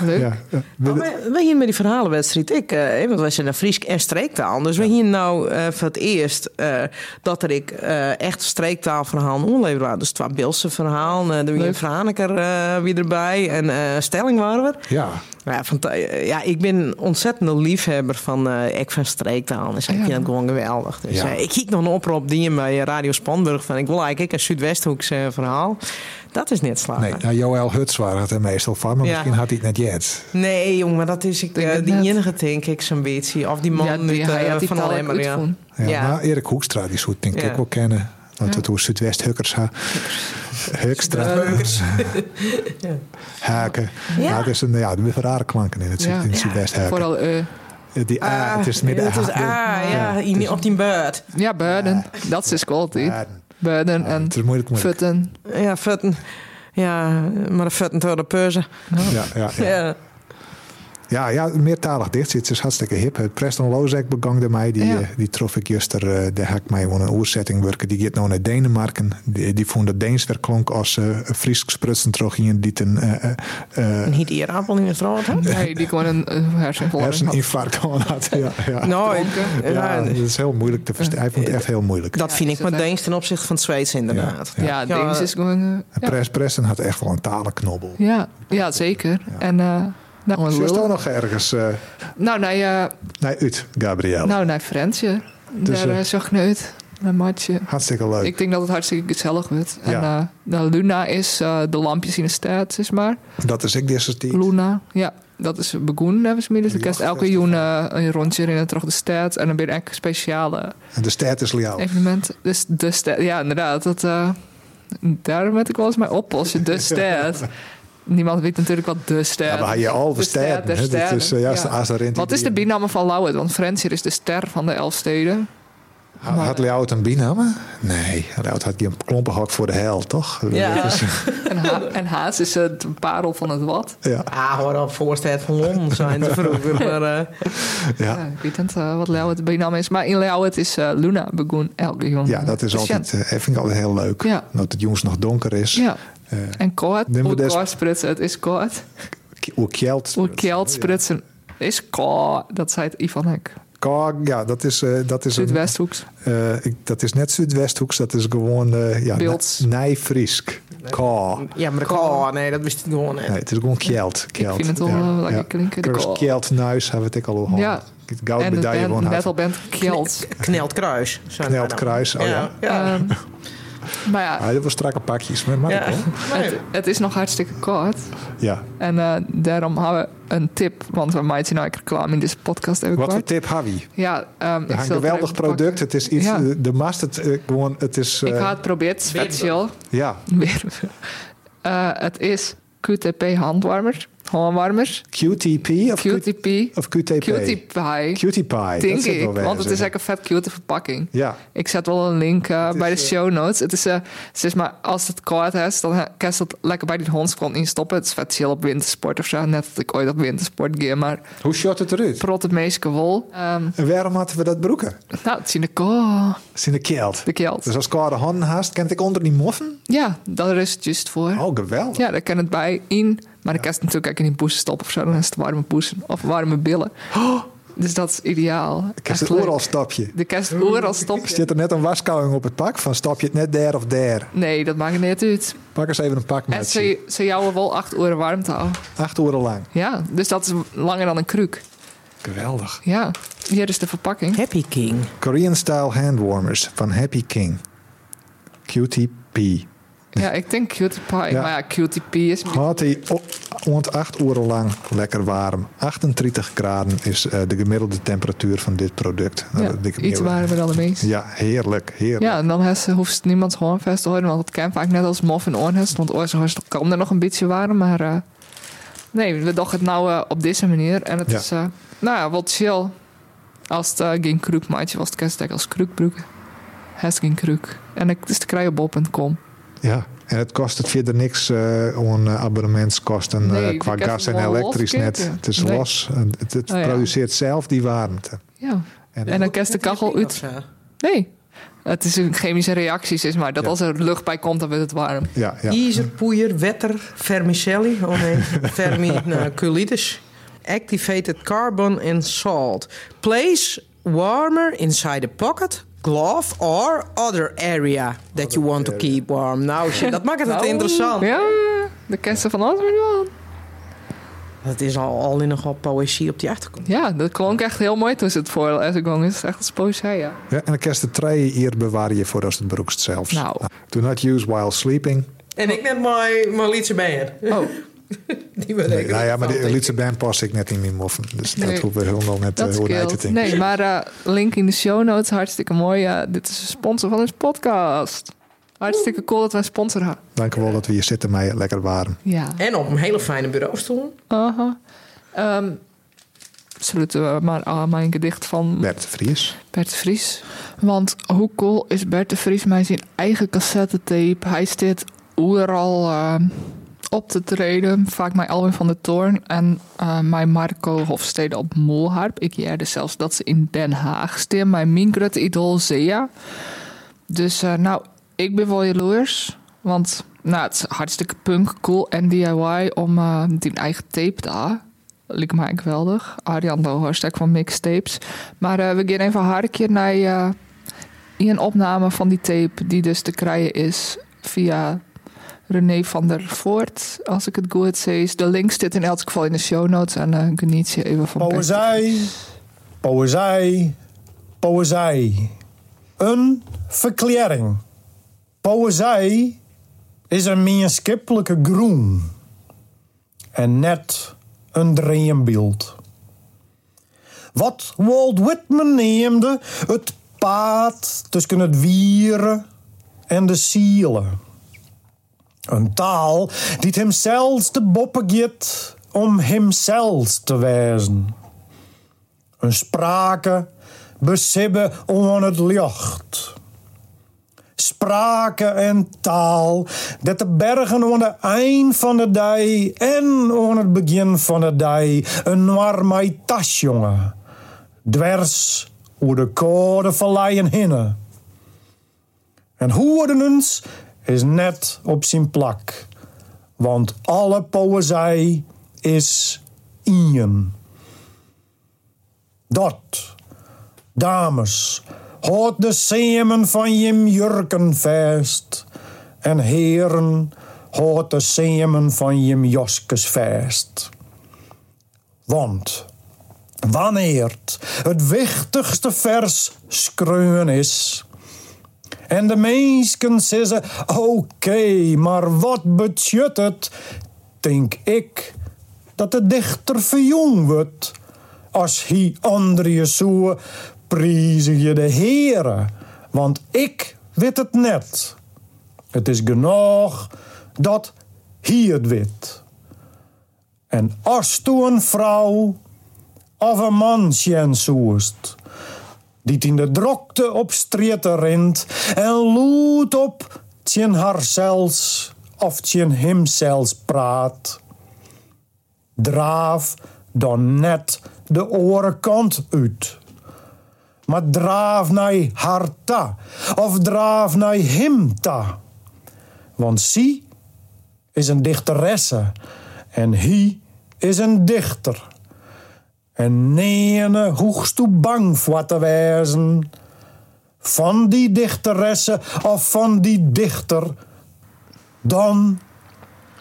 leuk. Ja, eh, we- Maar we, we hier met die verhalenwedstrijd, ik, eh, want wij zijn een Fries en streektaal. Dus we hier nou eh, voor het eerst eh, dat er ik eh, echt streektaalverhaal onleverd waren. Dus twee Beelse verhaal, uh, de Wien. Franeker eh, weer erbij en eh Stelling waren we. ja, Ja, fanta- ja, ik ben een ontzettende liefhebber van, eh ik van streektaal. Dus ik vind het gewoon geweldig. Dus Ja. eh, ik kijk nog een oproep die bij Radio Spanburg van ik wil eigenlijk een Zuidwesthoeks eh, verhaal. Dat is net slagen. nee, nou, Joël Huts waren het er meestal van. Maar Ja. misschien had hij het net jet. Nee, jongen, maar dat is ik, Denk eh, die enige, denk ik, zo'n beetje. Of die man Ja, die, uit, hij eh, had die van ook ja. Ja, Ja. Maar Erik Hoekstra, die zou ik denk ik Ja. ook wel kennen. Want Ja. het was Zuidwest Hukkers. Hukstra. <laughs> Haken. Ja. Ja. het is een, ja, er zijn rare klanken in het, Ja. in het Zuidwest Haken. Vooral, eh, Die A, het is midden Het is A. ah, ja, in- op die beurt. ja, buiten. Dat is quality. Ja, en het is moeilijk, moeilijk. futten. Ja, futten. Ja, maar de futten door de peuzen. Ja, ja, ja. Ja. Ja, ja, meertalig dicht. Het is hartstikke hip. Het Preston Lozek begangde mij. Die, Ja. eh, die trof ik juist er. eh, Daar heb ik mij gewoon een oerzetting werken. Die gaat nou naar Denemarken. Die, die vond dat Deens weer klonk als eh Fries sprutsen terug in die ten eh, Een hiet hier appel in de straat, hè? <laughs> Nee, die gewoon een, herseninfarct had. <laughs> Ja, ja. Nou. Ja, ja, dat is heel moeilijk te verstaan. Hij vond het echt heel moeilijk. dat vind ik met het Deens ten opzichte van het Zweeds inderdaad. Ja, Deens is gewoon... ja. Pres, Preston had echt wel een talenknobbel. Ja, ja, zeker. En eh nou, gewoon Is er lullen. nog ergens? eh nou, nee, eh, nee, uit, Gabrielle. nou, nee, Frensje. Dus, Daar eh, uh, uit. Een matje. Hartstikke leuk. Ik denk dat het hartstikke gezellig wordt. En Ja. eh, de Luna is eh, de lampjes in de stad, is maar. Dat is ik deze tijd. Luna, ja. Dat is begonnen, hebben ze. Dus Een dan kerst elke joen eh, een rondje in terug de stad. En dan ben je echt speciale En de stad is jou. evenementen. Dus de stad, ja, inderdaad. Dat, eh daar moet ik wel eens mee oplossen. De <laughs> stad. Niemand weet natuurlijk wat de stad Ja, maar je al de De hè. Dat is eh, juist ja. in Wat is de bijnaam van Lauwert? Want Frensje is de ster van de elf steden. Had Leout een bijnaam? Nee, Leout had die een klompenhok voor de hel, toch? Ja. <laughs> En, ha en Haas is het parel van het wat. ja, Ah, hoor op, voorstad van Londen zijn ze vroeger. Maar, eh, Ja. ja. ik weet niet eh, wat Lauwert de bijnaam is. Maar in Lauwert is eh, Luna begonnen elke jongen. ja, dat is altijd, eh, vind ik altijd heel leuk. Ja. Dat het jongens nog donker is. Ja, en koud. Hoe des- koud sprutsen, het is koud. Hoe kjeld. Hoe koud sprutsen is koud. Dat zei het Ivan Hek. Ka- Ja, dat is, eh, dat is een, Zuidwesthoeks. eh, ik- dat is net Zuidwesthoeks, dat is gewoon uh, ja. Nijfriesk. Ka. ja, maar de oh, nee, dat wist ik gewoon niet. Nee, het is gewoon kjeld. Ik vind het wel eh, lekker klinken. de koud. kjeld nuis hebben we het ook al gehoord. Ja. Het goud En de medaille band, gewoon had. metalband Kjeld. Knelt kruis. Knelt kruis, oh ja. ja. Ehm, maar ja, Ah, dat was strakke pakjes, Ja. ik wel. <laughs> het, het is nog hartstikke koud. Ja. En eh, daarom hebben we een tip. Want we maken nou reclame in deze podcast even Wat voor tip je? Ja, ehm, ik een geweldig product. pakken. Het is iets, Ja. eh, de mast, het, eh, gewoon, het is... Ik ga het proberen, speciaal. Ja, Weer. Het is <laughs> QTP handwarmers. Handwarmers. QTP of, QTP. of QTP? QTP. Pie. Denk ik. Want het is echt een vet cute verpakking. Ja, Ik zet wel een link eh, bij de eh, show notes. Het is, eh, het is maar als het koud is, dan kan je het lekker bij die hondskont instoppen. Het is vet chill op wintersport of zo. Net dat ik ooit op wintersport ga, maar hoe short het eruit? prot het meeste wol. Ehm, En waarom hadden we dat broeken? nou, het is in de ko. Het is in de kjeld. De kelt. Dus als koude handen haast, kent ik onder die moffen? Ja, daar is het juist voor. Oh, geweldig. Ja, daar kan het bij in. Maar dan kan je het natuurlijk ook in die poesen stoppen of zo. Dan is het warme poesen of warme billen. Dus dat is ideaal. Het leuk. overal stapje. De kerst overal stoppen. Zit er net een waskouwing op het pak van stap je het net daar of daar? Nee, dat maakt niet uit. Pak eens even een pak En met ze, ze jouwen wel acht uur warmte houden. Acht uur lang. Ja, dus dat is langer dan een kruk. Geweldig. Ja, hier is de verpakking. Happy King. Korean style handwarmers van Happy King. QTP. Ja, ik denk cutie pie. Ja. Maar ja, cutie pie is... Had hij rond acht uur lang lekker warm. 38 graden is eh, de gemiddelde temperatuur van dit product. Nou, Ja, iets warmer dan de meeste. Ja, heerlijk, heerlijk. Ja, en dan heeft hoeft niemand gewoon vast te houden. Want het kan vaak net als mof en oorhest. Want oorhest kan er nog een beetje warm. Maar eh, nee, we doen het nou eh, op deze manier. En het Ja. is, eh, nou ja, wat chill. Als het eh, geen kruk maatje was, het het als broeken. Het is geen. En het is te krijgen op bol.com. Ja, en het kost het verder niks uh, om uh, abonnementskosten Nee, uh, qua gas en elektrisch net. Het is Nee. los. En Het, het Oh ja. produceert zelf die warmte. Ja. En, En dan je de kachel uit. Nee. Het is een chemische reactie, zeg maar. Dat Ja. als er lucht bij komt, dan wordt het warm. ja, ja. Poeier, wetter, vermicelli. Oh nee, <laughs> vermiculitis. Activated carbon and salt. Place warmer inside a pocket, glove or other area that you want to keep warm. Nou, shit, dat maakt het Nou, interessant. Ja, de kersten van alles wel. Het is al, al in nogal poëzie op die achterkant. Ja, dat klonk echt heel mooi toen ze het voor als ik. Het is echt als poëzie, ja. Ja, en de treien hier bewaren je voor als het broekst zelfs. Nou. Do not use while sleeping. En ik net mijn, mijn liedje band. Oh, <laughs> <laughs> Die ben Nee, nou ja, maar de ik. band past ik net in mijn moffen. Dus dat hoeven we helemaal net uh, hoe te scheelt. denken. Nee, maar eh, link in de show notes. Hartstikke mooi. Ja, dit is een sponsor van ons podcast. Hartstikke cool dat wij een sponsor hebben. Dank u wel dat we hier zitten met lekker warm. Ja. En op een hele fijne bureaustoel. Aha. Ehm, sluiten we maar aan mijn gedicht van Bert de Vries. Bert de Vries. Want hoe cool is Bert de Vries met zijn eigen cassettetape? Hij staat overal eh, op te treden. Vaak met Alwin van der Toorn en uh, mijn Marco Hofstede op Molharp. Ik jerde zelfs dat ze in Den Haag staan. Mijn mingrut idool Zea. Dus uh, nou, ik ben wel jaloers. Want nou, het is hartstikke punk, cool en DIY om uh, die eigen tape hebben. Lijkt mij geweldig. Arjan Dohorst, van mixtapes. Maar we gaan even een hartje naar een opname van die tape... die dus te krijgen is via René van der Voort, als ik het goed zeg. De link zit in elk geval in de show notes en uh, geniet je even van Poëzij, poëzij, poëzij. Een verklaring. Poëzij is een meenschappelijke groen. En net een dreambeeld. Wat Walt Whitman neemde, het paad tussen het wieren en de zielen. Een taal die hem zelfs de boppen geeft om hemzelf te wijzen. Een sprake besibbe on het licht. Sprake en taal dat de bergen aan het eind van de dag en aan het begin van de dag een warme tas jongen. Dwers oer de koude valleien hinnen. En hoordenens is net op zijn plak. Want alle poëzij is ien. Dat, dames, hoort de semen van je jurken vast. En heren, hoort de semen van je joskes vast. Want wanneer het wichtigste vers skreun is, en de meesten zeggen: Oké, maar wat betekent het? Denk ik dat de dichter verjong wordt. Als hij andere zo prijzen je de Heere. Want ik weet het net. Het is genoeg dat hij het weet. En als toen een vrouw of een man zoest die in de drokte op strieten rent en loet op tjen haar zelfs of tjen hem zelfs praat. Draaf dan net de orenkant uit. Maar draaf naar haar ta, of draaf naar hem ta. Want zie is een dichteresse en hij is een dichter. En neene hoegst toe bang voor te wezen. Van die dichteressen of van die dichter. Dan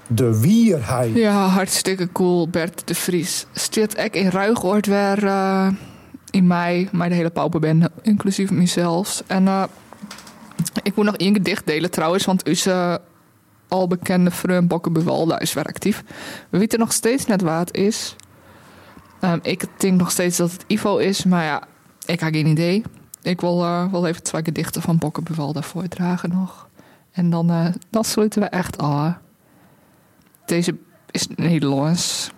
de wierheid. Ja, hartstikke cool, Bert de Vries. Stiert ik in Ruigoord weer uh, in mei, maar de hele paupenbende, inclusief mezelf. En uh, ik moet nog één gedicht delen trouwens, want onze al bekende vriend Bokke Bewalda is weer actief. We weten nog steeds net wat het is. Um, ik denk nog steeds dat het Ivo is, maar ja, ik heb geen idee. Ik wil uh, wel even twee gedichten van Bokkenbevalda voordragen nog. En dan, uh, sluiten we echt af. Deze is Nederlands.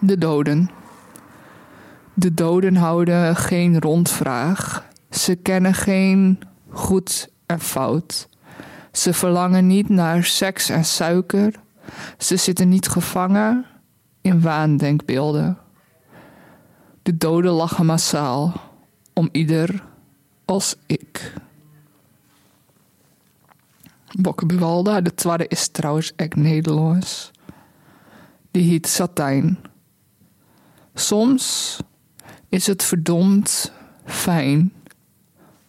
De doden. De doden houden geen rondvraag. Ze kennen geen goed en fout. Ze verlangen niet naar seks en suiker. Ze zitten niet gevangen in waandenkbeelden. De doden lachen massaal om ieder als ik. Bokkenbuwalda, de tweede is trouwens echt Nederlands. Die heet Satijn. Soms is het verdomd fijn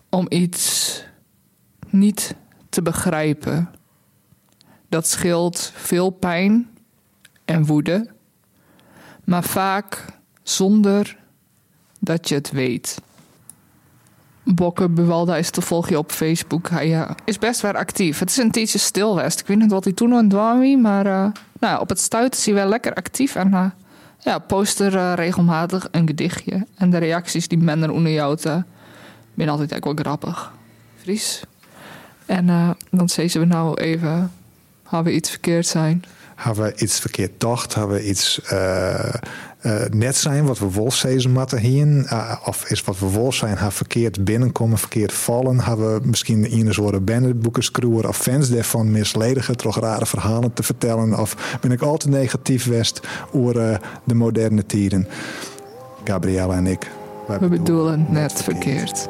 om iets niet te begrijpen. Dat scheelt veel pijn en woede, maar vaak zonder dat je het weet. Bokke Buwalda is te volgen op Facebook. Hij uh, is best wel actief. Het is een tijdje stilwest. Ik weet niet wat hij toen aan het maar uh, nou, op het stuit is hij wel lekker actief en uh, ja, post er regelmatig een gedichtje. En de reacties die men er onder jou te, ben altijd echt wel grappig. Fries. En dan zeggen we nou even, hebben we iets verkeerd zijn? Hebben we iets verkeerd dacht? Hebben we iets eh, net zijn wat we wel zezen matten hier. eh, of is wat we wel zijn, haar verkeerd binnenkomen, verkeerd vallen. Hebben we misschien in een soort bandboekenskroer of fans daarvan misledigen, toch rare verhalen te vertellen. Of ben ik al te negatief west over de moderne tijden. Gabriella en ik. wij We bedoelen net verkeerd.